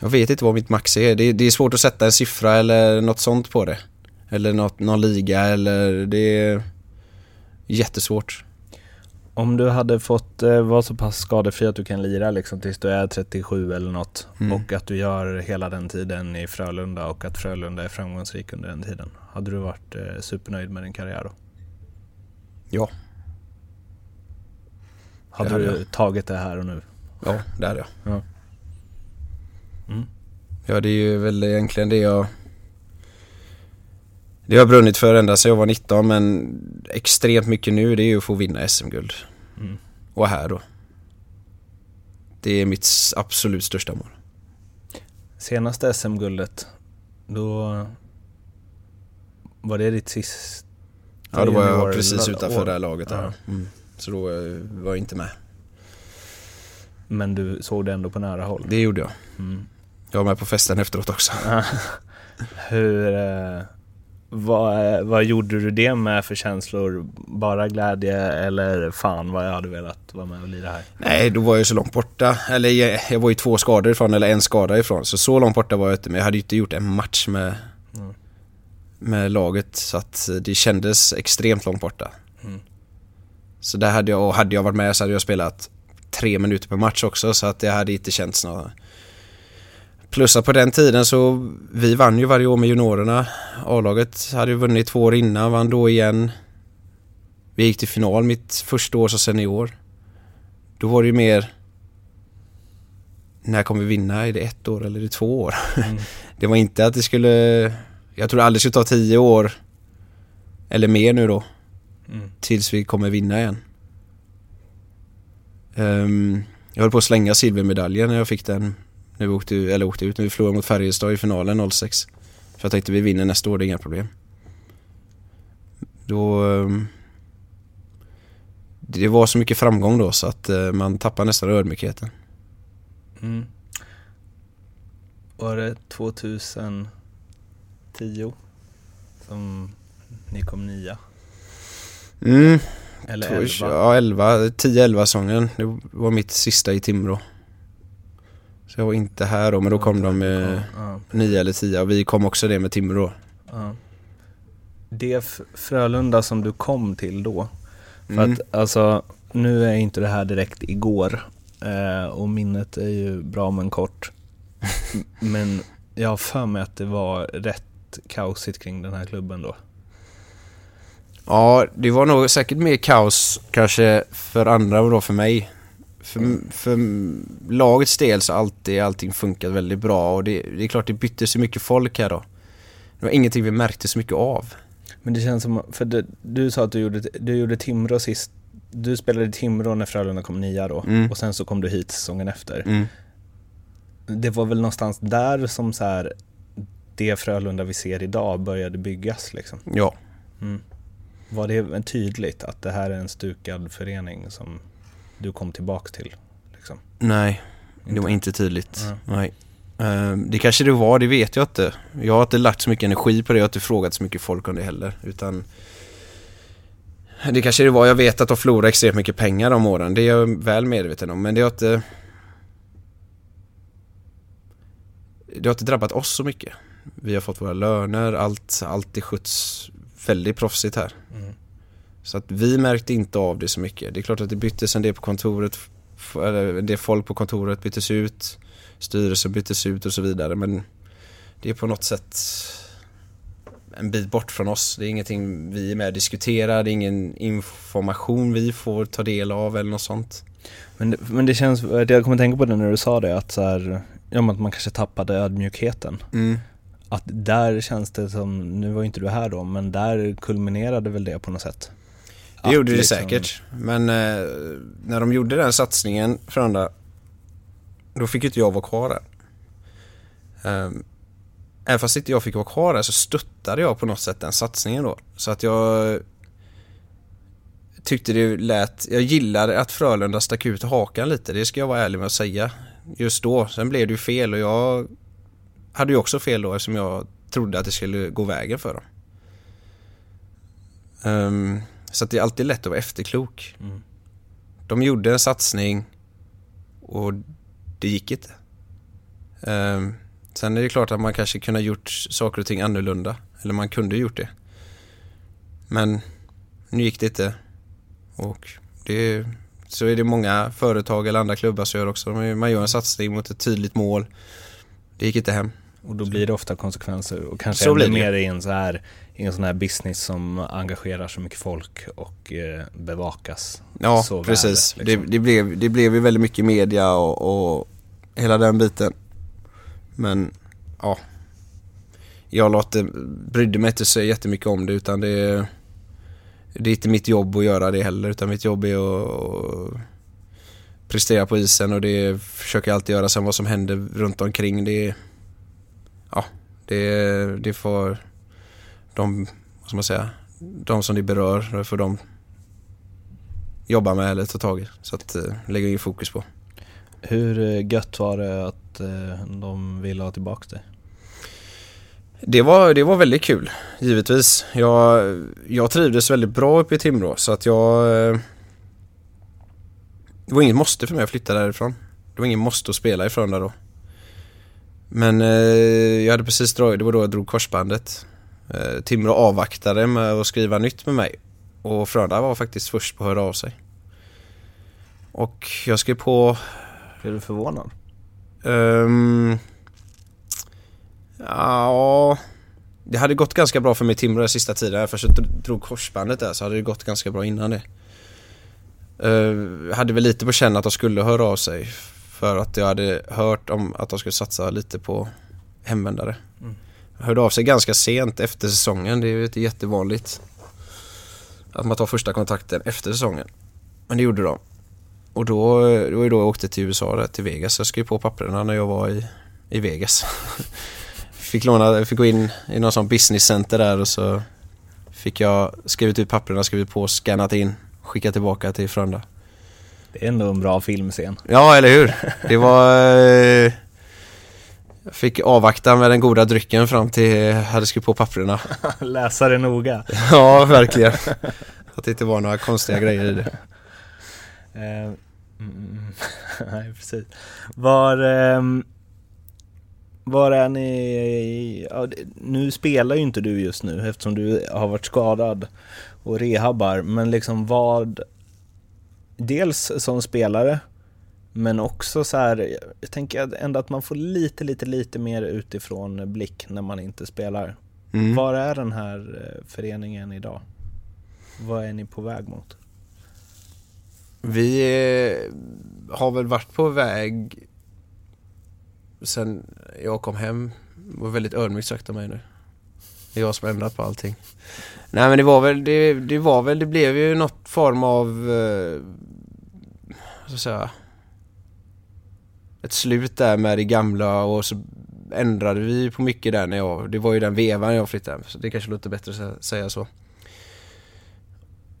Jag vet inte vad mitt max är. Det, det är svårt att sätta en siffra eller något sånt på det. Eller något, någon liga eller det är jättesvårt. Om du hade fått eh, vara så pass skadefri att du kan lira liksom tills du är 37 eller något Mm. och att du gör hela den tiden i Frölunda och att Frölunda är framgångsrik under den tiden. Hade du varit eh, supernöjd med din karriär då? Ja. Hade Det du tagit det här och nu? Ja, det hade jag. Ja. Mm. Ja, det är ju väl egentligen det jag Det har jag brunnit för ända sedan jag var 19 men extremt mycket nu det är ju att få vinna SM-guld. Mm. Och här då. Det är mitt absolut största mål. Senaste SM-guldet, då var det ditt sista Ja, då var jag precis utanför år. det här laget. Ja. Ja. Mm. Så då eh, var jag inte med. Men du såg det ändå på nära håll? Det gjorde jag. Mm. Jag var med på festen efteråt också. Hur, eh, vad, vad gjorde du det med för känslor? Bara glädje eller fan vad jag hade velat vara med och lira här? Nej, då var jag så långt borta. Eller jag, jag var ju två skador ifrån, eller en skada ifrån. Så så långt borta var jag inte. Men jag hade ju inte gjort en match med, Mm. med laget. Så att det kändes extremt långt borta. Mm. Så där hade jag, och hade jag varit med så hade jag spelat tre minuter per match också. Så att det hade inte känts något. Plus att på den tiden så, vi vann ju varje år med juniorerna. A-laget hade ju vunnit två år innan, vann då igen. Vi gick till final mitt första år som senior. Då var det ju mer När kommer vi vinna? Är det ett år eller är det två år? Mm. Det var inte att det skulle Jag tror aldrig det skulle ta tio år Eller mer nu då Mm. Tills vi kommer vinna igen Ehm, Jag höll på att slänga silvermedaljen när jag fick den När vi åkte, eller åkte ut, när vi förlorade mot Färjestad i finalen 06 För jag tänkte vi vinner nästa år, det är inga problem Då ehm, Det var så mycket framgång då så att eh, man tappar nästan ödmjukheten Mm. Var det 2010 som ni kom nia? mm, Eller Två- 11? Ja, 11, 10-11 säsongen. Det var mitt sista i Timrå. Så jag var inte här då, men då kom de med Ja, 9 eller 10 och vi kom också det med Timrå. ja. Det Frölunda som du kom till då, för Mm. att alltså nu är inte det här direkt igår eh, och minnet är ju bra men kort. Men jag har för mig att det var rätt kaosigt kring den här klubben då. Ja, det var nog säkert mer kaos kanske för andra och då för mig. För, för lagets del så har alltid allting funkat väldigt bra och det, det är klart det bytte så mycket folk här då. Det var ingenting vi märkte så mycket av. Men det känns som, för det, du sa att du gjorde, du gjorde Timrå sist, du spelade i Timrå när Frölunda kom nia då Mm. och sen så kom du hit säsongen efter. Mm. Det var väl någonstans där som så här, det Frölunda vi ser idag började byggas liksom. Ja. Mm. Var det tydligt att det här är en stukad förening som du kom tillbaks till? Liksom? Nej, det var inte tydligt. Ja. Nej. Ehm, Det kanske det var, det vet jag inte. Jag har inte lagt så mycket energi på det, jag har inte frågat så mycket folk om det heller. Utan det kanske det var, jag vet att de förlorade extremt mycket pengar de åren. Det är jag väl medveten om. Men det har inte... Det har inte drabbat oss så mycket. Vi har fått våra löner, allt, allt är sköts väldigt proffsigt här. Mm. Så att vi märkte inte av det så mycket. Det är klart att det byttes en del på kontoret, eller en del folk på kontoret byttes ut, styrelsen byttes ut och så vidare. Men det är på något sätt en bit bort från oss. Det är ingenting vi är med och diskuterar, det är ingen information vi får ta del av eller något sånt. Men, det- men det känns, jag kommer tänka på det när du sa det, att, så här, ja, att man kanske tappade ödmjukheten. Mm. att där känns det som, nu var ju inte du här då, men där kulminerade väl det på något sätt? Det gjorde det liksom- säkert. Men eh, när de gjorde den satsningen för andra, då fick inte jag vara kvar där. Um, även fast inte jag fick vara kvar där så stöttade jag på något sätt den satsningen då. Så att jag tyckte det lät, jag gillade att Frölunda stack ut hakan lite, det ska jag vara ärlig med att säga. Just då, sen blev det ju fel och jag hade ju också fel då eftersom jag trodde att det skulle gå vägen för dem. Ehm, så att det är alltid lätt att vara efterklok. Mm. De gjorde en satsning och det gick inte. Ehm, sen är det klart att man kanske kunde ha gjort saker och ting annorlunda. Eller man kunde gjort det. Men nu gick det inte. Och det, så är det många företag eller andra klubbar som gör också. Man gör en satsning mot ett tydligt mål. Det gick inte hem. Och då blir det ofta konsekvenser och kanske Så ännu blir det. mer i en, så här, i en sån här business som engagerar så mycket folk och eh, bevakas Ja, så väl, precis. liksom. det, det, blev, det blev ju väldigt mycket media och, och hela den biten. Men, ja. Jag låter, brydde mig inte så jättemycket om det utan det, det är inte mitt jobb att göra det heller utan mitt jobb är att prestera på isen och det försöker jag alltid göra. Sen vad som händer runt omkring det, ja, det, det får de, vad ska man säga, de som det berör, det får de jobba med eller ta tag i. Så att eh, lägga in fokus på. Hur eh, gött var det att eh, de ville ha tillbaka dig? Det var, det var väldigt kul, givetvis. Jag, jag trivdes väldigt bra uppe i Timrå så att jag... Det var inget måste för mig att flytta därifrån. Det var ingen måste att spela ifrån där då. Men eh, jag hade precis dragit, det var då jag drog korsbandet. Eh, Timrå avvaktade med att skriva nytt med mig. Och Frölunda var faktiskt först på att höra av sig. Och jag skrev på Är du förvånad? Ehm, ja, det hade gått ganska bra för mig i Timrå den sista tiden. Även fast jag dr- drog korsbandet där så hade det gått ganska bra innan det. Uh, hade väl lite på känn att de skulle höra av sig. För att jag hade hört om att de skulle satsa lite på hemvändare. Mm. Hörde av sig ganska sent efter säsongen. Det är ju inte jättevanligt. Att man tar första kontakten efter säsongen. Men det gjorde de. Och då, det var ju då jag åkte till USA, där, till Vegas. Jag skrev på papperna när jag var i, i Vegas. fick, låna, fick gå in i någon sån business center där och så fick jag skrivit ut papperna, skrivit på, scannat in, skickat tillbaka till Frölunda. Det är ändå en bra filmscen. Ja, eller hur? Det var... Eh, jag fick avvakta med den goda drycken fram till jag hade skrivit på papperna. Läsa det noga. Ja, verkligen. Att det inte var några konstiga grejer i det. Eh, mm, Nej, precis. Var, ehm, var är ni... Ja, nu spelar ju inte du just nu eftersom du har varit skadad och rehabbar, men liksom vad... Dels som spelare, men också så här, jag tänker ändå att man får lite, lite, lite mer utifrån blick när man inte spelar. Mm. Var är den här eh, föreningen idag? Vad är ni på väg mot? Vi eh, har väl varit på väg sen jag kom hem. Det var väldigt ödmjukt sagt av mig nu. Det är jag som har ändrat på allting. Nej men det var väl, det, det var väl, det blev ju något form av, eh, så att säga, ett slut där med det gamla och så ändrade vi på mycket där när jag, det var ju den vevan jag flyttade hem, så det kanske låter bättre att säga så.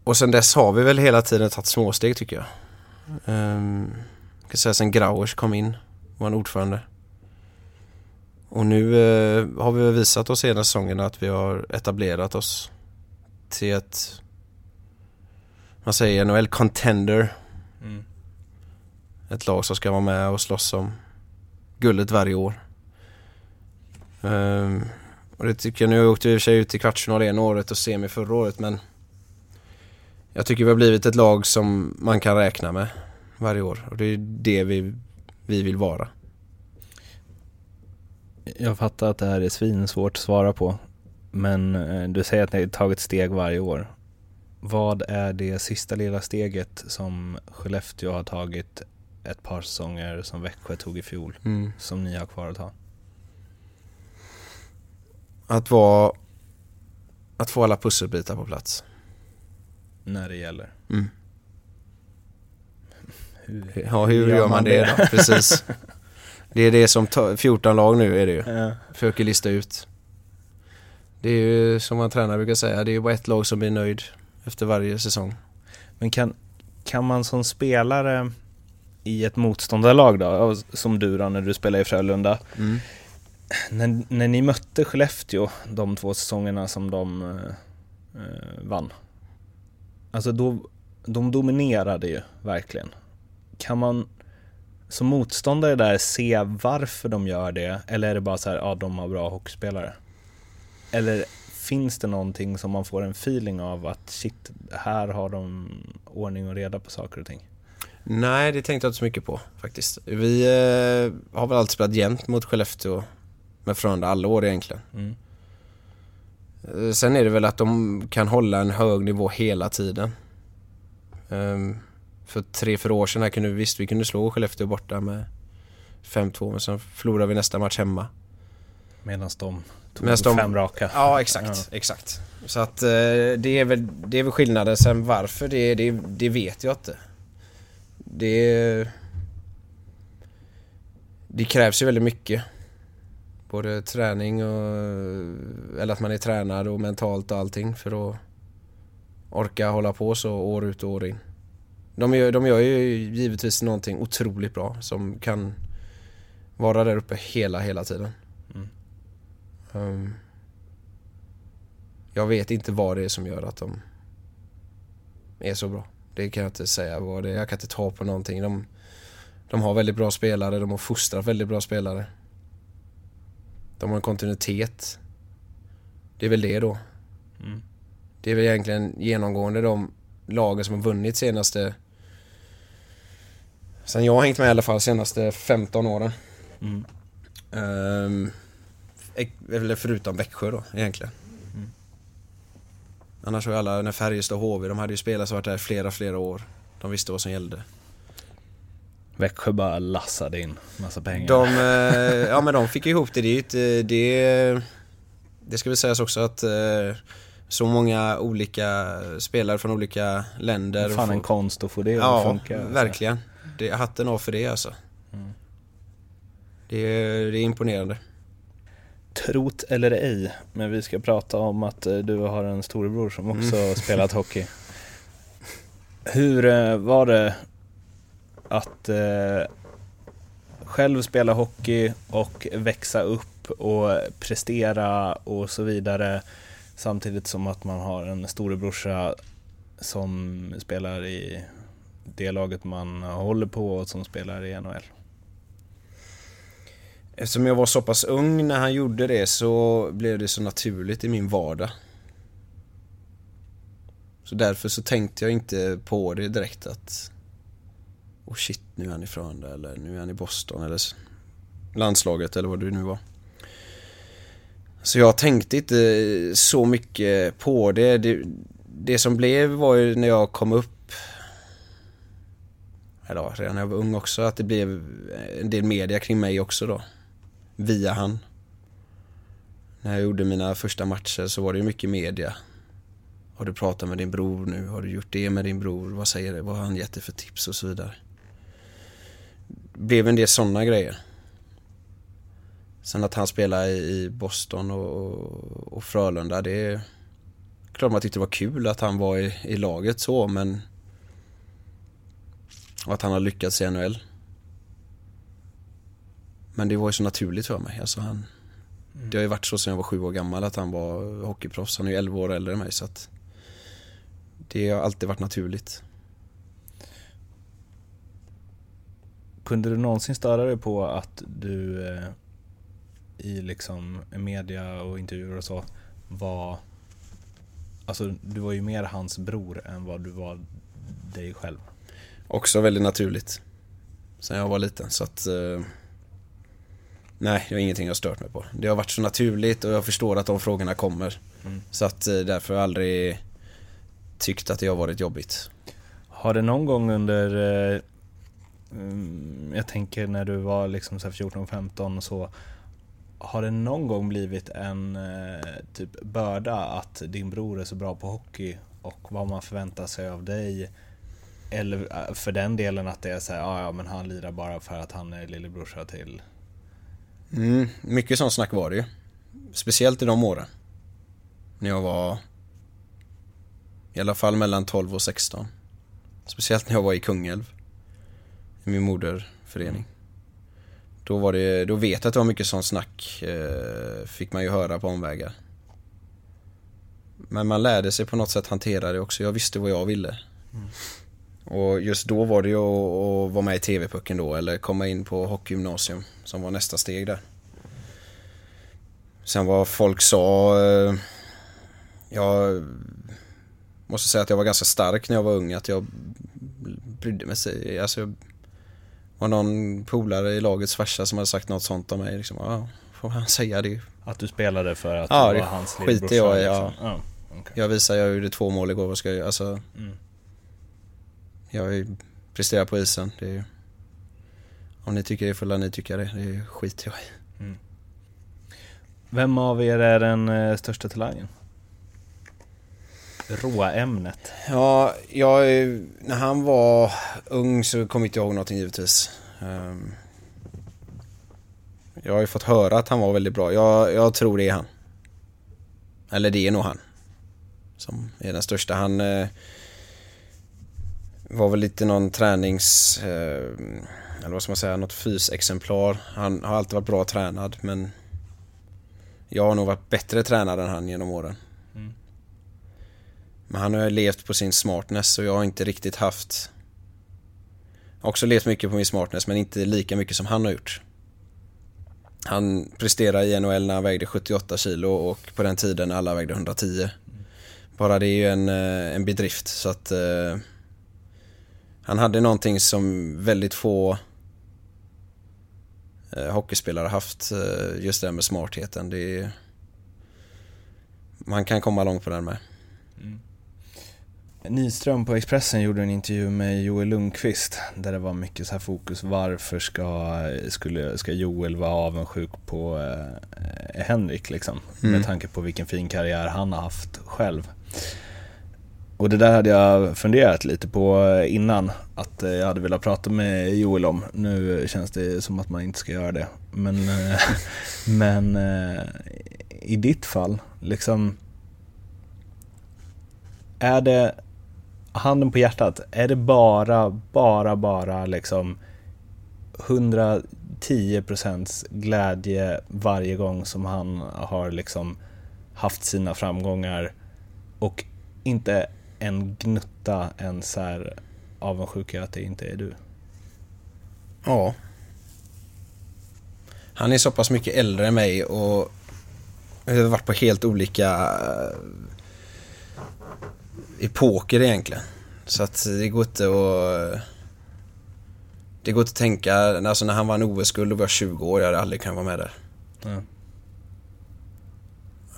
Och sen dess har vi väl hela tiden tagit småsteg tycker jag. Um, jag kan säga sen Grauers kom in, var en ordförande. Och nu uh, har vi visat oss hela säsongen att vi har etablerat oss till ett, man säger NHL contender. Mm. Ett lag som ska vara med och slåss om guldet varje år. Ehm, och det tycker jag, nu åkte vi i och för sig ut i kvartsfinal ena året och semi förra året men jag tycker vi har blivit ett lag som man kan räkna med varje år och det är det vi, vi vill vara. Jag fattar att det här är svinsvårt att svara på. Men eh, du säger att ni har tagit steg varje år. Vad är det sista lilla steget som Skellefteå har tagit ett par säsonger som Växjö tog i fjol, Mm. som ni har kvar att ta? Att vara Att få alla pusselbitar på plats. När det gäller. Mm. Hur, Ja, hur gör man det då? Precis. Det är det som ta- 14 lag nu är det ju. Ja. Försöker lista ut. Det är ju som man tränare brukar säga, det är ju bara ett lag som blir nöjd efter varje säsong. Men kan, kan man som spelare i ett motståndarlag då, som du då när du spelade i Frölunda, Mm. när, när ni mötte Skellefteå de två säsongerna som de eh, eh, vann. Alltså då, de dominerade ju verkligen. Kan man som motståndare där se varför de gör det? Eller är det bara så här, ja de har bra hockeyspelare? Eller finns det någonting som man får en feeling av att shit, här har de ordning och reda på saker och ting? Nej, det tänkte jag inte så mycket på faktiskt. Vi eh, har väl alltid spelat jämnt mot Skellefteå med Frölunda alla år egentligen. Mm. Eh, Sen är det väl att de kan hålla en hög nivå hela tiden. Ehm, för tre, fyra år sedan här kunde vi, visst vi kunde slå Skellefteå borta med 5-2 men sen förlorade vi nästa match hemma. Medan de Medan de- fem raka. Ja, exakt. exakt. Så att eh, det, är väl, det är väl skillnaden. Sen varför det, det, det vet jag inte. Det, det krävs ju väldigt mycket. Både träning och... Eller att man är tränad och mentalt och allting för att orka hålla på så år ut och år in. De gör, de gör ju givetvis någonting otroligt bra som kan vara där uppe hela, hela tiden. Ehm, jag vet inte vad det är som gör att de är så bra. Det kan jag inte säga vad det är. Jag kan inte ta på någonting. De, de har väldigt bra spelare, de har fostrat väldigt bra spelare. De har en kontinuitet. Det är väl det då. Mm. Det är väl egentligen genomgående de lagen som har vunnit senaste... Sen jag har hängt med i alla fall senaste 15 åren. Mm. Um, eller förutom Växjö då egentligen. Mm. Annars har ju alla, när Färjestad och HV, de hade ju spelare som varit där flera, flera år. De visste vad som gällde. Växjö bara lassade in massa pengar. De, eh, ja men de fick ihop det. Inte- det, det ska väl sägas också att eh, så många olika spelare från olika länder. Fan en konst att få det att Ja, funka. alltså. verkligen. Det, hatten av för det alltså. Mm. Det, det är imponerande. Trot eller ej, men vi ska prata om att eh, du har en storebror som också Mm. spelat hockey. Hur eh, var det att eh, själv spela hockey och växa upp och prestera och så vidare samtidigt som att man har en storebrorsa som spelar i det laget man håller på och som spelar i NHL? Eftersom jag var så pass ung när han gjorde det så blev det så naturligt i min vardag. Så därför så tänkte jag inte på det direkt att Oh shit, nu är han ifrån det eller nu är han i Boston eller landslaget eller vad det nu var. Så jag tänkte inte så mycket på det. Det, det som blev var ju när jag kom upp eller ja, redan när jag var ung också, att det blev en del media kring mig också då. Via han. När jag gjorde mina första matcher så var det ju mycket media. Har du pratat med din bror nu? Har du gjort det med din bror? Vad säger det? Vad har han gett dig för tips och så vidare? Det blev en del sådana grejer. Sen att han spelade i Boston och, och, och Frölunda, det är klart man tyckte det var kul att han var i, i laget så, men och att han har lyckats i NHL. Men det var ju så naturligt för mig. Alltså han, Det har ju varit så sedan jag var sju år gammal att han var hockeyproffs. Han är ju 11 år äldre än mig så att det har alltid varit naturligt. Kunde du någonsin störa dig på att du eh, i liksom media och intervjuer och så var Alltså du var ju mer hans bror än vad du var dig själv. Också väldigt naturligt. Sen jag var liten så att eh, Nej, det är ingenting jag stört mig på. Det har varit så naturligt och jag förstår att de frågorna kommer. Mm. Så att eh, därför har jag aldrig tyckt att det har varit jobbigt. Har det någon gång under eh, mm, Jag tänker när du var liksom så här 14-15 så har det någon gång blivit en eh, typ börda att din bror är så bra på hockey och vad man förväntar sig av dig? Eller eh, för den delen att det är så här, "Ah, ja men han lirar bara för att han är lillebrorsa till... Mm, mycket sånt snack var det ju. Speciellt i de åren. När jag var i alla fall mellan 12 och 16. Speciellt när jag var i Kungälv. I min moderförening. Då var det, då vet jag att det var mycket sånt snack. Eh, fick man ju höra på omvägar. Men man lärde sig på något sätt hantera det också. Jag visste vad jag ville. Mm. Och just då var det ju att, vara med i TV-pucken då eller komma in på hockeygymnasium som var nästa steg där. Sen vad folk sa, eh, jag måste säga att jag var ganska stark när jag var ung, att jag brydde mig. sig. Alltså, jag var någon polare i lagets farsa som hade sagt något sånt om mig. Liksom, ja, får han säga det? Att du spelade för att Ja, du var hans lillebrorsa? jag i, ja. liksom. ja. okej. Jag visar, jag gjorde två mål igår, vad ska jag Alltså, Mm. Jag presterat på isen. Det är om ni tycker det fulla ni tycker det, det skiter jag i. Vem av er är den eh, största talangen? Råämnet. Ja, jag, när han var ung så kommer inte jag ihåg någonting givetvis. Ehm, Jag har ju fått höra att han var väldigt bra. Jag, jag tror det är han. Eller det är nog han. Som är den största. Han eh, var väl lite någon tränings... Eh, eller vad ska man säga? Något fysexemplar. Han har alltid varit bra tränad men jag har nog varit bättre tränad än han genom åren. Mm. Men han har ju levt på sin smartness och jag har inte riktigt haft... Jag har också levt mycket på min smartness men inte lika mycket som han har gjort. Han presterade i NHL när han vägde 78 kilo och på den tiden när alla vägde 110. Bara det är ju en, eh, en bedrift så att eh, han hade någonting som väldigt få eh, hockeyspelare haft, eh, just det här med smartheten. Det är, man kan komma långt på den med. Nyström på Expressen gjorde en intervju med Joel Lundqvist där det var mycket så här fokus varför ska, skulle, ska Joel vara avundsjuk på eh, Henrik liksom Mm. med tanke på vilken fin karriär han har haft själv. Och det där hade jag funderat lite på eh, innan att eh, jag hade velat prata med Joel om. Nu känns det som att man inte ska göra det. Men, eh, men i ditt fall, liksom är det handen på hjärtat, är det bara, bara, bara liksom 110% glädje varje gång som han har liksom haft sina framgångar och inte en gnutta ens så här avundsjuka att det inte är du? Ja. Han är så pass mycket äldre än mig och vi har varit på helt olika eh, epoker egentligen. Så att det går inte att... Det går inte att tänka, alltså när han vann OS-guld då var jag 20 år, jag hade aldrig kunnat vara med där. Ja.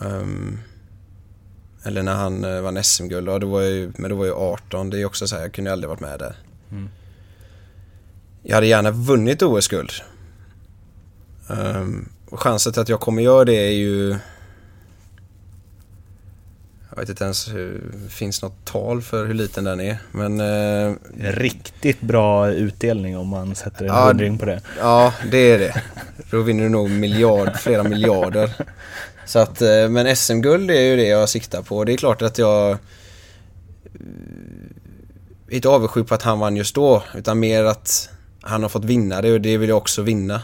Ehm, eller när han uh, vann SM-guld, ja, då var jag ju, men då var jag 18. Det är också så här, jag kunde aldrig varit med där. Mm. Jag hade gärna vunnit OS-guld. Ehm, och chansen till att jag kommer göra det är ju... Jag vet inte ens hur, finns något tal för hur liten den är. Men eh, Riktigt bra utdelning om man sätter en Ja, hundring på det. ja, det är det. Då vinner du nog miljard, flera miljarder. Så att, eh, men SM-guld är ju det jag siktar på. Det är klart att jag eh, inte avundsjuk på att han vann just då, utan mer att han har fått vinna det och det vill jag också vinna.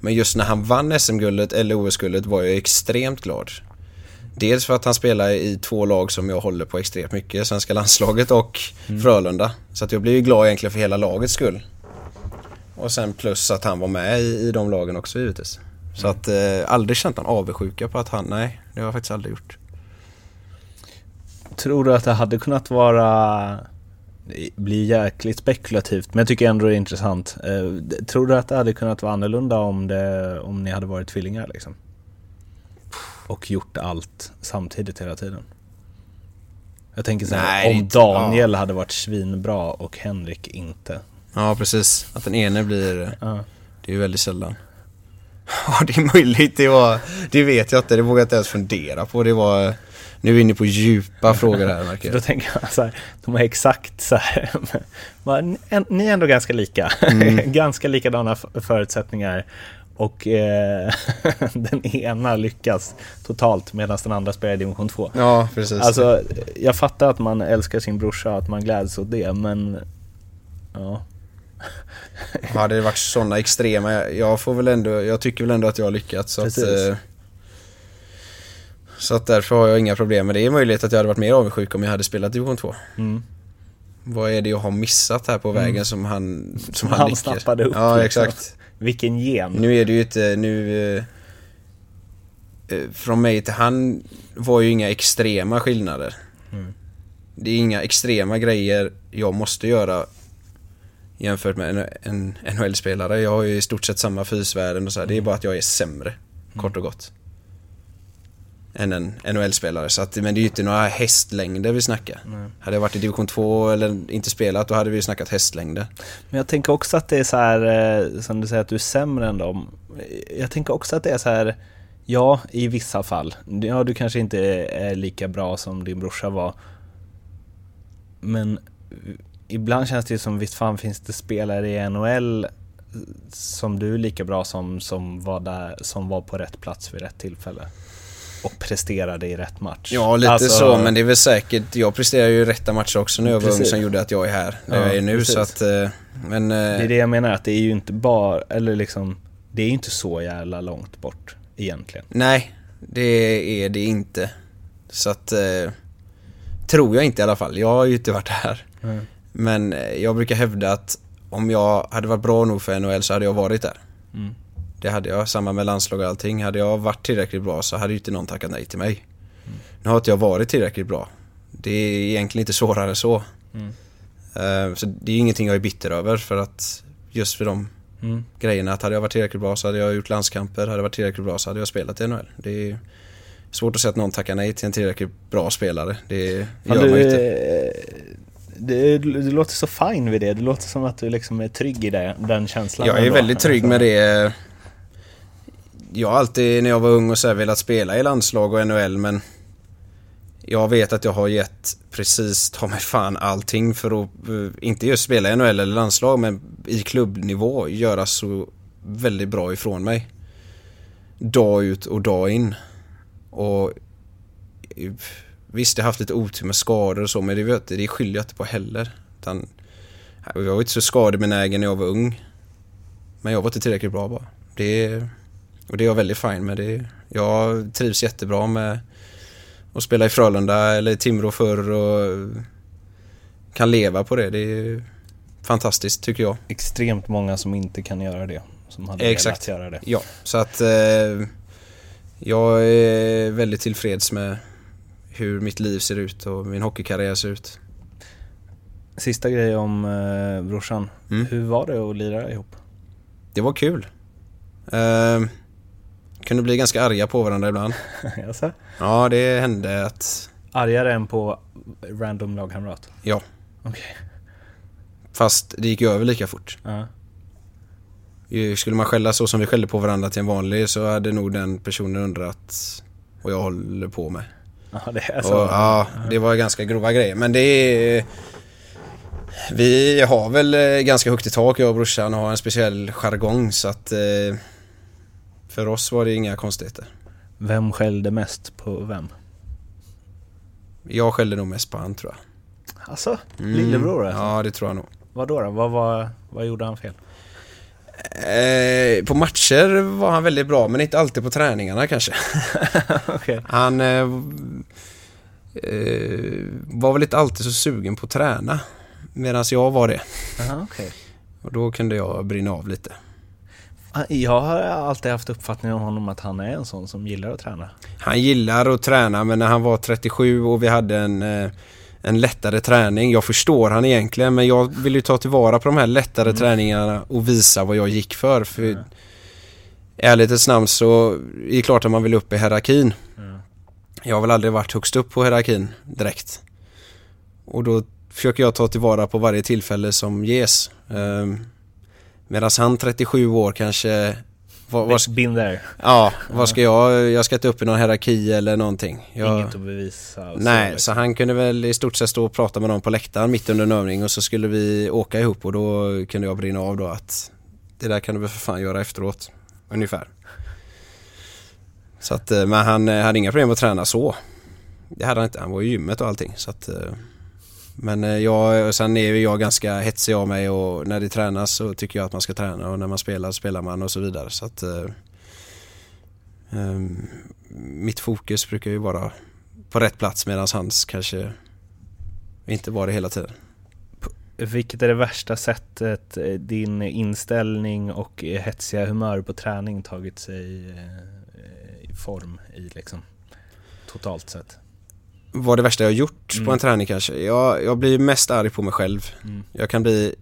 Men just när han vann SM-guldet eller OS-guldet var jag extremt glad. Dels för att han spelar i två lag som jag håller på extremt mycket, svenska landslaget och Frölunda. Så att jag blir ju glad egentligen för hela lagets skull. Och sen plus att han var med i, i de lagen också givetvis. Så att eh, aldrig känt någon avundsjuka på att han, nej det har jag faktiskt aldrig gjort. Tror du att det hade kunnat vara blir jäkligt spekulativt, men jag tycker ändå det är intressant. Eh, Tror du att det hade kunnat vara annorlunda om, det, om ni hade varit tvillingar liksom? Och gjort allt samtidigt hela tiden? Jag tänker så här, om Daniel hade varit svinbra och Henrik inte. Ja precis, att den ene blir, Ja. det är ju väldigt sällan. Ja, det är möjligt. Det, var, det vet jag inte. Det vågar jag inte ens fundera på. Det var... Nu är vi inne på djupa frågor här märker jag. Då tänker jag så här, de är exakt så här, ni är ändå ganska lika, mm. ganska likadana förutsättningar och eh, den ena lyckas totalt medan den andra spelar i division 2. Ja, precis. Alltså, jag fattar att man älskar sin brorsa och att man gläds åt det, men ja. Hade det varit sådana extrema, jag får väl ändå, jag tycker väl ändå att jag har lyckats. Så att, eh, så att därför har jag inga problem med det. Är möjligt att jag hade varit mer avundsjuk om jag hade spelat division 2. Mm. Vad är det jag har missat här på mm. vägen mm. som han Som, han, han snappade upp. Ja, liksom. exakt. Vilken gen. Nu är det ju inte, nu... Eh, eh, från mig till han var ju inga extrema skillnader. Mm. Det är inga extrema grejer jag måste göra jämfört med en, en NHL-spelare. Jag har ju i stort sett samma fysvärden och så här. Det är bara att jag är sämre, mm. kort och gott än en NHL-spelare. Så att, men det är ju inte några hästlängder vi snackar. Nej. Hade jag varit i division 2 eller inte spelat, då hade vi ju snackat hästlängder. Men jag tänker också att det är så här, eh, som du säger att du är sämre än dem. Jag tänker också att det är så här, ja, i vissa fall. Ja, du kanske inte är lika bra som din brorsa var. Men ibland känns det som, visst fan finns det spelare i NHL som du är lika bra som, som var, där, som var på rätt plats vid rätt tillfälle och presterade i rätt match. Ja, lite alltså, så, men det är väl säkert, jag presterar ju i rätta matcher också när jag var ung som gjorde att jag är här, där ja, jag är nu precis. så att, eh, men... Eh, det är det jag menar, att det är ju inte bara, eller liksom, det är ju inte så jävla långt bort egentligen. Nej, det är det inte. Så att, eh, tror jag inte i alla fall. Jag har ju inte varit här. Mm. Men jag brukar hävda att om jag hade varit bra nog för NHL så hade jag varit där. Mm. Det hade jag, samma med landslag och allting. Hade jag varit tillräckligt bra så hade ju inte någon tackat nej till mig. Mm. Nu har inte jag varit tillräckligt bra. Det är egentligen inte svårare så. Mm. Uh, så det är ingenting jag är bitter över för att just för de mm. grejerna att hade jag varit tillräckligt bra så hade jag gjort landskamper, hade jag varit tillräckligt bra så hade jag spelat i NHL. Det är svårt att säga att någon tackar nej till en tillräckligt bra spelare. Det gör man ju inte. Det, du låter så fin vid det. Det låter som att du liksom är trygg i det, den känslan. Jag är ändå. väldigt trygg med det jag har alltid när jag var ung och så här velat spela i landslag och NHL men jag vet att jag har gett precis ta mig fan allting för att, eh, inte just spela i NHL eller landslag men i klubbnivå göra så väldigt bra ifrån mig. Dag ut och dag in. Och visst, jag har haft lite otur med skador och så men det, det skyller jag inte på heller. Utan, jag var inte så skadebenägen när jag var ung. Men jag var inte tillräckligt bra bara. Det och det är jag väldigt fin med. Det, jag trivs jättebra med att spela i Frölunda eller Timrå förr och kan leva på det. Det är fantastiskt tycker jag. Extremt många som inte kan göra det. Som hade Exakt. velat göra det. Ja, så att eh, jag är väldigt tillfreds med hur mitt liv ser ut och min hockeykarriär ser ut. Sista grej om eh, brorsan. Mm. Hur var det att lira ihop? Det var kul. Eh, kunde bli ganska arga på varandra ibland. Jaså? Ja, det hände att... Argare än på random lagkamrat? Ja. Okej. Okay. Fast det gick ju över lika fort. Uh -huh. Skulle man skälla så som vi skällde på varandra till en vanlig så hade nog den personen undrat vad jag håller på med. Ja, det är så. Och, ja, det var ganska grova grejer. Men det är... Vi har väl eh, ganska högt i tak jag och brorsan och har en speciell jargong så att... Eh, för oss var det inga konstigheter. Vem skällde mest på vem? Jag skällde nog mest på han tror jag. Alltså? Mm. Lillebror alltså? Ja, det tror jag nog. Vad då? då? Vad, vad, vad gjorde han fel? Eh, på matcher var han väldigt bra, men inte alltid på träningarna kanske. okay. Han eh, eh, var väl inte alltid så sugen på att träna, medan jag var det. Aha, okay. Och då kunde jag brinna av lite. Jag har alltid haft uppfattningen om honom att han är en sån som gillar att träna. Han gillar att träna men när han var 37 och vi hade en, eh, en lättare träning. Jag förstår han egentligen men jag vill ju ta tillvara på de här lättare mm. träningarna och visa vad jag gick för. för mm. Ärlighetens namn så är det klart att man vill upp i hierarkin. Mm. Jag har väl aldrig varit högst upp på hierarkin direkt. Och då försöker jag ta tillvara på varje tillfälle som ges. Um, Medan han 37 år kanske vad, vad, Been there. ja, vad ska jag, jag ska inte upp i någon hierarki eller någonting. Jag, Inget att bevisa. och så, Nej, liksom. så han kunde väl i stort sett stå och prata med någon på läktaren mitt under en övning och så skulle vi åka ihop och då kunde jag brinna av då att det där kan du väl för fan göra efteråt. Ungefär. Så att, eh, men han eh, hade inga problem att träna så. Det hade han inte, han var i gymmet och allting så att eh, men eh, jag, sen är ju jag ganska hetsig av mig och när det tränas så tycker jag att man ska träna och när man spelar spelar man och så vidare så att eh, ehm, Mitt fokus brukar ju vara på rätt plats medan hans kanske inte var det hela tiden. Vilket är det värsta sättet eh, din inställning och eh, hetsiga humör på träning tagit sig i form i liksom? Totalt sett. Vad det värsta jag har gjort Mm. på en träning kanske? Jag, jag blir mest arg på mig själv. Mm. Jag kan bli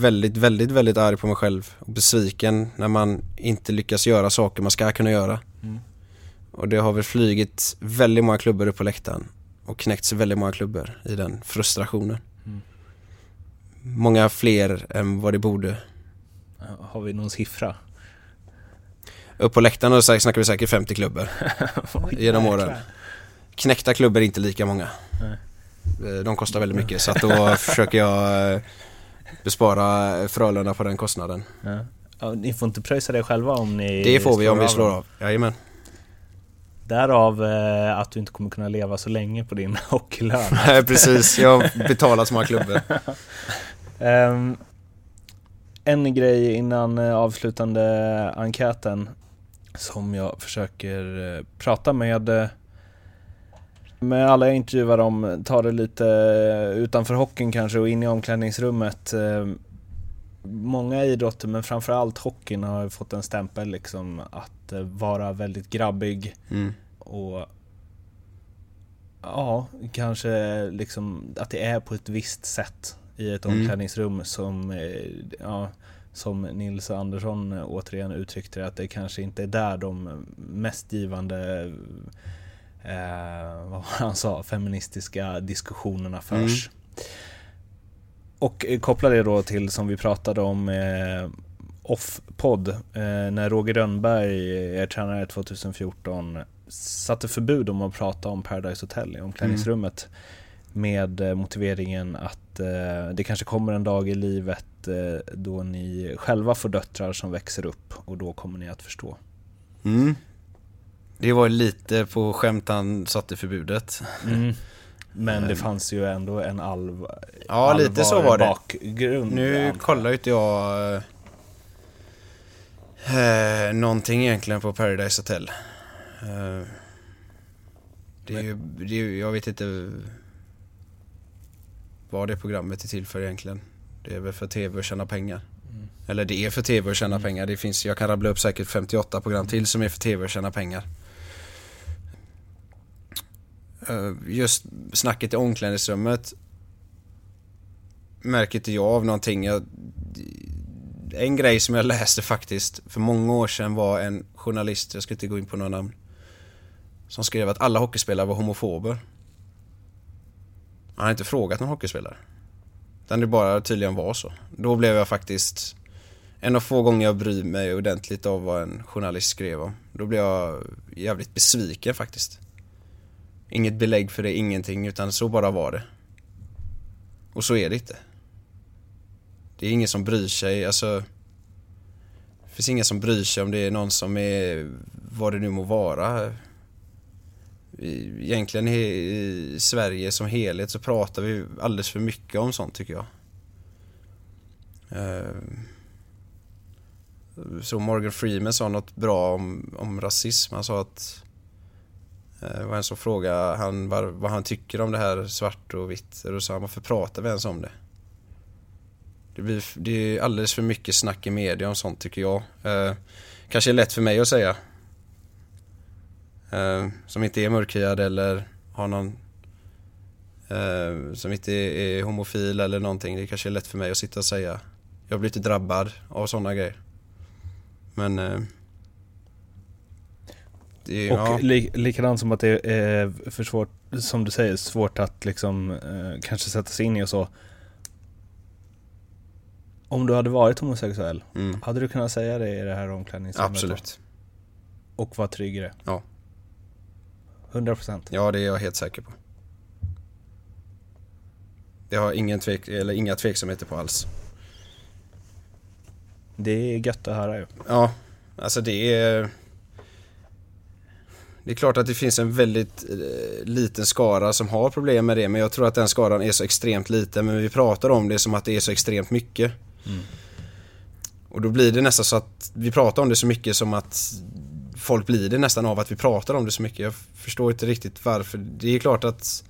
väldigt, väldigt, väldigt arg på mig själv och besviken när man inte lyckas göra saker man ska kunna göra. Mm. Och det har väl flygit väldigt många klubbor upp på läktaren och knäckts väldigt många klubbor i den frustrationen. Mm. Många fler än vad det borde. Har vi någon siffra? Upp på läktaren snackar vi säkert 50 klubbor. Genom åren. Knäckta klubbor är inte lika många. Nej. Eh, De kostar väldigt mycket så att då försöker jag eh, bespara Frölunda på den kostnaden. Ja. Ja, ni får inte pröjsa det själva om ni Det får vi om vi slår dem. av. Jajamän. Därav eh, att du inte kommer kunna leva så länge på din hockeylön. Nej precis, jag har betalat så många klubbor. Ehm, en grej innan eh, avslutande enkäten som jag försöker prata med med alla jag intervjuar om, ta det lite utanför hockeyn kanske och in i omklädningsrummet. Eh, Många idrotter, men framförallt hockeyn har fått en stämpel liksom att eh, vara väldigt grabbig Mm. och ja, kanske liksom att det är på ett visst sätt i ett Mm. omklädningsrum som, eh, ja, som Nils Andersson återigen uttryckte att det kanske inte är där de mest givande eh, vad var han sa, feministiska diskussionerna förs. Och eh, koppla det då till som vi pratade om eh, off-podd eh, när Roger Rönnberg, er tränare 2014, satte förbud om att prata om Paradise Hotel i omklädningsrummet med eh, motiveringen att eh, det kanske kommer en dag i livet eh, då ni själva får döttrar som växer upp och då kommer ni att förstå. Mm. Det var lite på skämt han satte förbudet. Men det fanns ju ändå en alv Ja, lite så var det. bakgrund. Nu kollar ju inte jag eh, någonting egentligen på Paradise Hotel. Eh, det är ju, det är ju, jag vet inte vad det programmet är till för egentligen. Det är väl för tv att tjäna pengar. Mm. Eller det är för tv att tjäna pengar. Det finns, jag kan rabbla upp säkert 58 program till som är för tv att tjäna pengar. Eh, just snacket i omklädningsrummet märker inte jag av någonting. Jag, en grej som jag läste faktiskt för många år sedan var en journalist, jag ska inte gå in på några namn, som skrev att alla hockeyspelare var homofober. Han hade inte frågat någon hockeyspelare. Utan det bara tydligen var så. Då blev jag faktiskt en av få gånger jag bryr mig ordentligt av vad en journalist skrev om. Då blev jag jävligt besviken faktiskt. Inget belägg för det, ingenting, utan så bara var det. Och så är det inte. Det är ingen som bryr sig, alltså. Det finns ingen som bryr sig om det är någon som är, vad det nu må vara. Egentligen i, Sverige som helhet så pratar vi alldeles för mycket om sånt tycker jag. Eh, så Morgan Freeman sa något bra om, om rasism. Han sa att Eh, det var en som frågade han vad, vad han tycker om det här svart och vitt. Och då sa han varför pratar vi ens om det? Det, blir, det är alldeles för mycket snack i media om sånt tycker jag. Eh, kanske är lätt för mig att säga. Eh, som inte är mörkhyad eller har någon eh, som inte är, är homofil eller någonting. Det kanske är lätt för mig att sitta och säga. Jag blir inte drabbad av sådana grejer. Men eh, det, Och ja. li, likadant som att det är för svårt, som du säger, svårt att liksom eh, kanske sätta sig in i och så. Om du hade varit homosexuell, Mm. hade du kunnat säga det i det här omklädningsrummet? då? Absolut. Och vara trygg i det? Ja. 100%? Ja, det är jag helt säker på. Det har ingen tvek, eller inga tveksamheter på alls. Det är gött att höra ju. Ja, alltså det är... Det är klart att det finns en väldigt eh, liten skara som har problem med det men jag tror att den skaran är så extremt liten men vi pratar om det som att det är så extremt mycket. Mm. Och då blir det nästan så att vi pratar om det så mycket som att folk blir det nästan av att vi pratar om det så mycket. Jag förstår inte riktigt varför. Det är klart att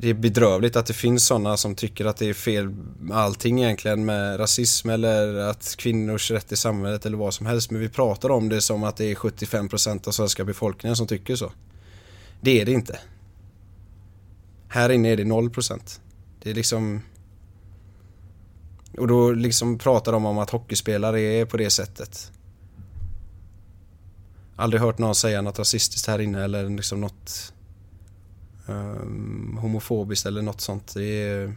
det är bedrövligt att det finns sådana som tycker att det är fel allting egentligen med rasism eller att kvinnors rätt i samhället eller vad som helst. Men vi pratar om det som att det är 75% av svenska befolkningen som tycker så. Det är det inte. Här inne är det 0%. Det är liksom... Och då liksom pratar de om att hockeyspelare är på det sättet. Aldrig hört någon säga något rasistiskt här inne eller liksom något um, homofobiskt eller något sånt. Det är,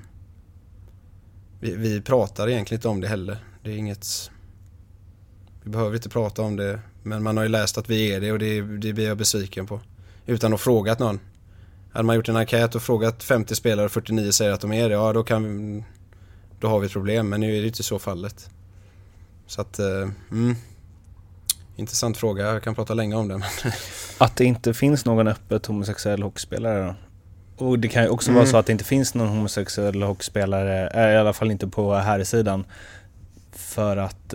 vi, vi pratar egentligen inte om det heller. Det är inget... Vi behöver inte prata om det. Men man har ju läst att vi är det och det, det blir jag besviken på. Utan att frågat någon. Hade man gjort en enkät och frågat 50 spelare och 49 säger att de är det, ja då kan vi, Då har vi ett problem, men nu är det inte så fallet. Så att, eh, mm. Intressant fråga, jag kan prata länge om det. Men Att det inte finns någon öppet homosexuell hockeyspelare då? Och det kan ju också Mm. vara så att det inte finns någon homosexuell hockeyspelare, eh, i alla fall inte på här sidan För att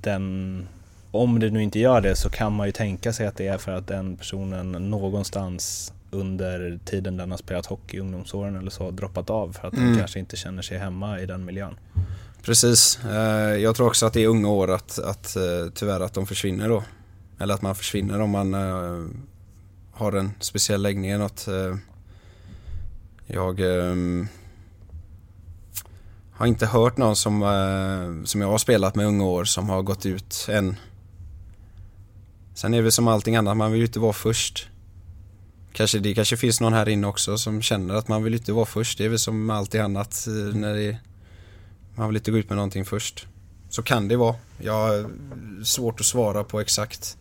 den, om det nu inte gör det så kan man ju tänka sig att det är för att den personen någonstans under tiden den har spelat hockey i ungdomsåren eller så har droppat av för att den Mm. kanske inte känner sig hemma i den miljön. Precis. Eh, jag tror också att det är unga år att, att eh, tyvärr att de försvinner då. Eller att man försvinner om man eh, har en speciell läggning eller något. Jag har inte hört någon som, som jag har spelat med unga år som har gått ut än. Sen är det väl som allting annat, man vill ju inte vara först. Kanske, det kanske finns någon här inne också som känner att man vill inte vara först. Det är väl som allting annat när det man vill inte gå ut med någonting först. Så kan det vara. Jag har svårt att svara på exakt.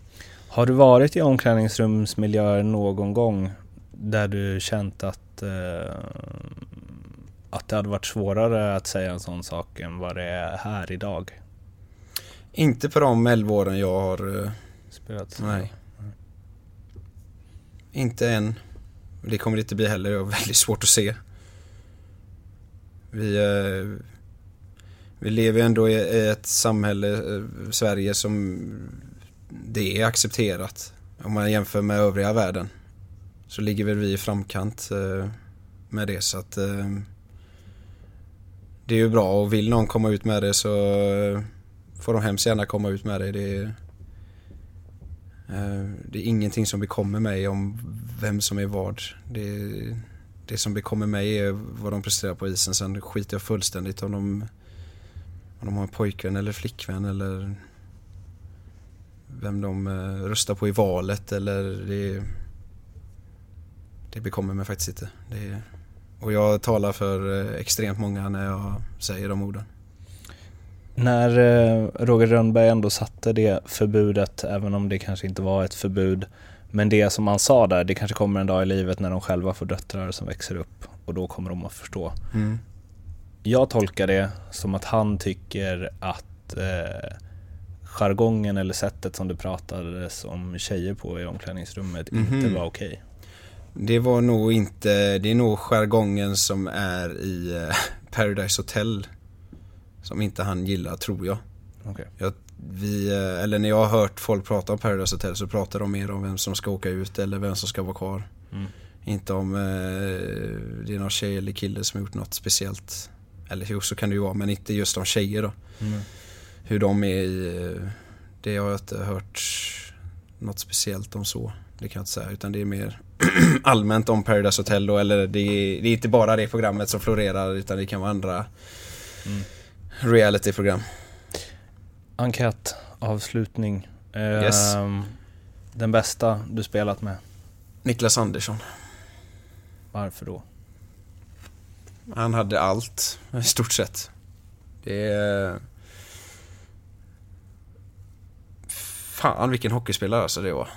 Har du varit i omklädningsrumsmiljöer någon gång där du känt att, eh, att det hade varit svårare att säga en sån sak än vad det är här idag? Inte på de 11 åren jag har... eh, Spelat? Nej. Inte än. Det kommer det inte bli heller. Jag har väldigt svårt att se. Vi, eh, vi lever ändå i ett samhälle, eh, Sverige, som det är accepterat. Om man jämför med övriga världen. Så ligger väl vi i framkant eh, med det. Så att eh, det är ju bra och vill någon komma ut med det så får de hemskt gärna komma ut med det. det är, Det är ingenting som bekommer mig om vem som är vad. Det, det som bekommer mig är vad de presterar på isen. Sen skiter jag fullständigt om de, om de har en pojkvän eller flickvän eller vem de eh, röstar på i valet eller det, det bekommer mig faktiskt inte. Det, och jag talar för eh, extremt många när jag säger de orden. När eh, Roger Rönnberg ändå satte det förbudet, även om det kanske inte var ett förbud, men det som han sa där, det kanske kommer en dag i livet när de själva får döttrar som växer upp och då kommer de att förstå. Mm. Jag tolkar det som att han tycker att eh, jargongen eller sättet som det pratades om tjejer på i omklädningsrummet inte Mhm. var okej. Det var nog inte, det är nog jargongen som är i eh, Paradise Hotel som inte han gillar tror jag. Okej. jag vi, eh, eller när jag har hört folk prata om Paradise Hotel så pratar de mer om vem som ska åka ut eller vem som ska vara kvar. Mm. Inte om eh, det är någon tjej eller kille som har gjort något speciellt. Eller jo, så kan det ju vara, men inte just om tjejer då. Mm. Hur de är i, det har jag inte hört något speciellt om så. Det kan jag inte säga, utan det är mer allmänt om Paradise Hotel då, eller det är, det är inte bara det programmet som florerar utan det kan vara andra Mm. realityprogram. Enkät, avslutning. Eh, Yes. Den bästa du spelat med, Niklas Andersson. varför då? Han hade allt, i stort sett. Det. Fan vilken hockeyspelare alltså det var.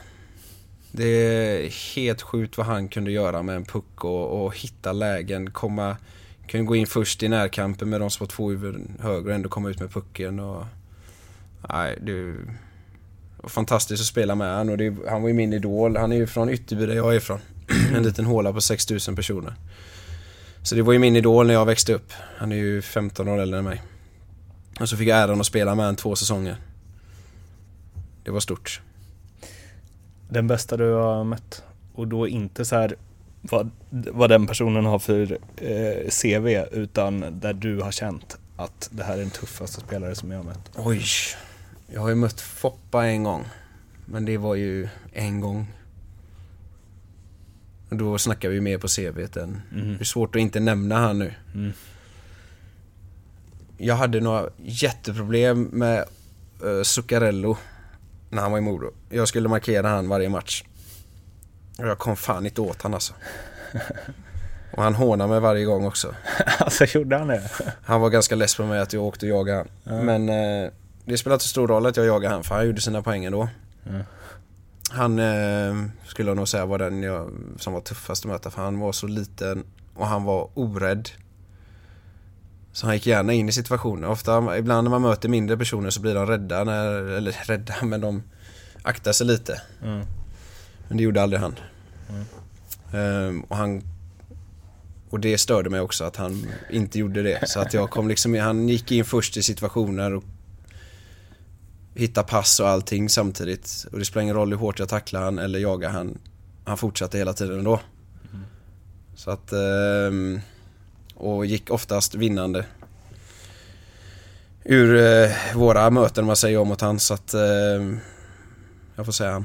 Det är helt sjukt vad han kunde göra med en puck och, och hitta lägen, komma... Kunde gå in först i närkampen med de som var två huvuden högre och ändå komma ut med pucken och... Nej, det var fantastiskt att spela med han och det, han var ju min idol. Han är ju från Ytterby där jag är ifrån. en liten håla på 6000 personer. Så det var ju min idol när jag växte upp. Han är ju 15 år äldre än mig. Och så fick jag äran att spela med honom två säsonger. Det var stort. Den bästa du har mött? Och då inte så här vad, vad den personen har för eh, CV utan där du har känt att det här är den tuffaste spelare som jag har mött. Oj. Jag har ju mött Foppa en gång. Men det var ju en gång. Då snackar vi mer på CVt än... Mm. Det är svårt att inte nämna han nu. Mm. Jag hade några jätteproblem med uh, Zuccarello när han var i Modo. Jag skulle markera han varje match. Och jag kom fan inte åt han alltså. Och han hånade mig varje gång också. alltså gjorde han det? Han var ganska less på mig att jag åkte och jagade han. Mm. Men eh, det spelade inte stor roll att jag jagade han för han gjorde sina poäng ändå. Mm. Han eh, skulle jag nog säga var den jag, som var tuffast att möta för han var så liten och han var orädd. Så han gick gärna in i situationer. Ofta, ibland när man möter mindre personer så blir de rädda, när, eller rädda, men de aktar sig lite. Mm. Men det gjorde aldrig han. Mm. Um, och han och det störde mig också att han inte gjorde det. Så att jag kom liksom, han gick in först i situationer och hitta pass och allting samtidigt. Och det spelar ingen roll hur hårt jag tacklar han eller jagar han. Han fortsatte hela tiden ändå. Mm. Så att... Um, och gick oftast vinnande. Ur uh, våra möten om man säger om mot han så att... Uh, jag får säga han.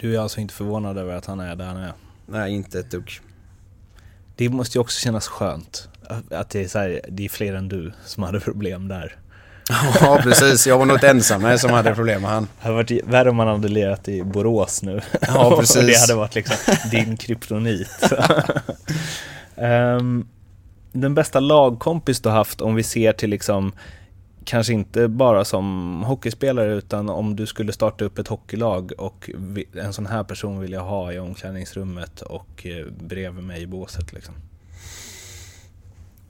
Du är alltså inte förvånad över att han är där han är? Nej, inte ett dugg. Det måste ju också kännas skönt. Att det är, så här, det är fler än du som hade problem där. ja, precis. Jag var nog inte ensam som hade problem med han. Det hade varit värre om man hade lirat i Borås nu. Ja, precis. Det hade varit liksom din kryptonit. um, den bästa lagkompis du haft om vi ser till liksom kanske inte bara som hockeyspelare utan om du skulle starta upp ett hockeylag och en sån här person vill jag ha i omklädningsrummet och eh, bredvid mig i båset liksom.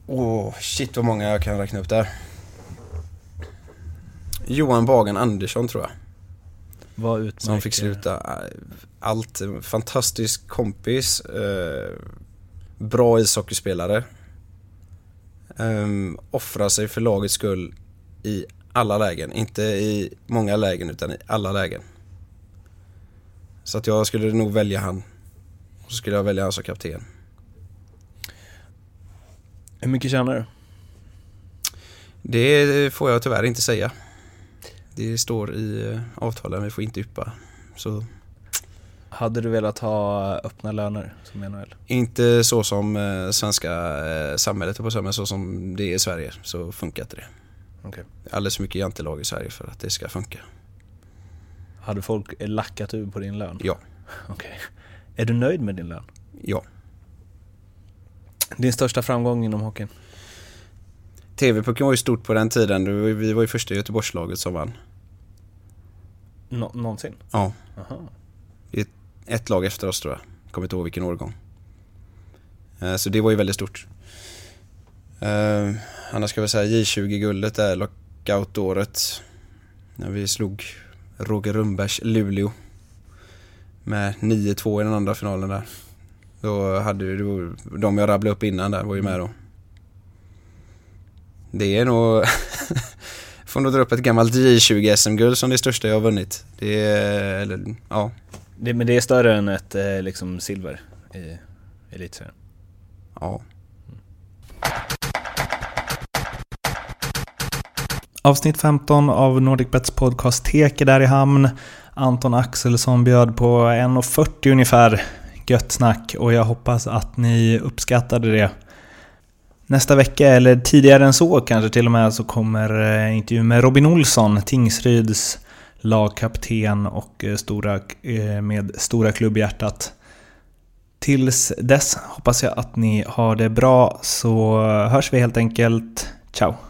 Åh, oh, shit vad många jag kan räkna upp där. Johan Bagan Andersson tror jag. Vad utmärker? Som fick sluta eh, allt. Fantastisk kompis. Eh, bra ishockeyspelare. Um, offrar sig för lagets skull i alla lägen. Inte i många lägen utan i alla lägen. Så att jag skulle nog välja han. Och så skulle jag välja han som kapten. Hur mycket tjänar du? Det får jag tyvärr inte säga. Det står i eh, avtalen, vi får inte yppa. Så hade du velat ha öppna löner som NHL? Inte så som eh, svenska eh, samhället på men så som det är i Sverige så funkar inte det. Okay. Alldeles för mycket jantelag i Sverige för att det ska funka. Hade folk lackat ur på din lön? Ja. Okej. Okay. Är du nöjd med din lön? Ja. Din största framgång inom hockeyn? TV-pucken var ju stort på den tiden. Vi var ju första Göteborgslaget som vann. Nå någonsin? Ja. Aha. Ett lag efter oss tror jag. Kommer inte ihåg vilken årgång. Eh, så det var ju väldigt stort. Uh, annars ska vi säga J20-guldet där, lockout-året. När vi slog Roger Rundbergs Luleå. Med 9-2 i den andra finalen där. Då hade vi, de jag rabblade upp innan där var ju med då. Det är nog... får nog dra upp ett gammalt J20 SM-guld som det största jag har vunnit. Det är, eller, ja. Det, men det är större än ett eh, liksom silver i elitserien? Ja. Avsnitt 15 av NordicBets podcast Tek är där i hamn. Anton Axelsson bjöd på 1.40 ungefär. Gött snack och jag hoppas att ni uppskattade det. Nästa vecka, eller tidigare än så kanske till och med, så kommer intervjun intervju med Robin Olsson, Tingsryds lagkapten och eh, stora, eh, med stora klubbhjärtat. Tills dess hoppas jag att ni har det bra så hörs vi helt enkelt. Ciao!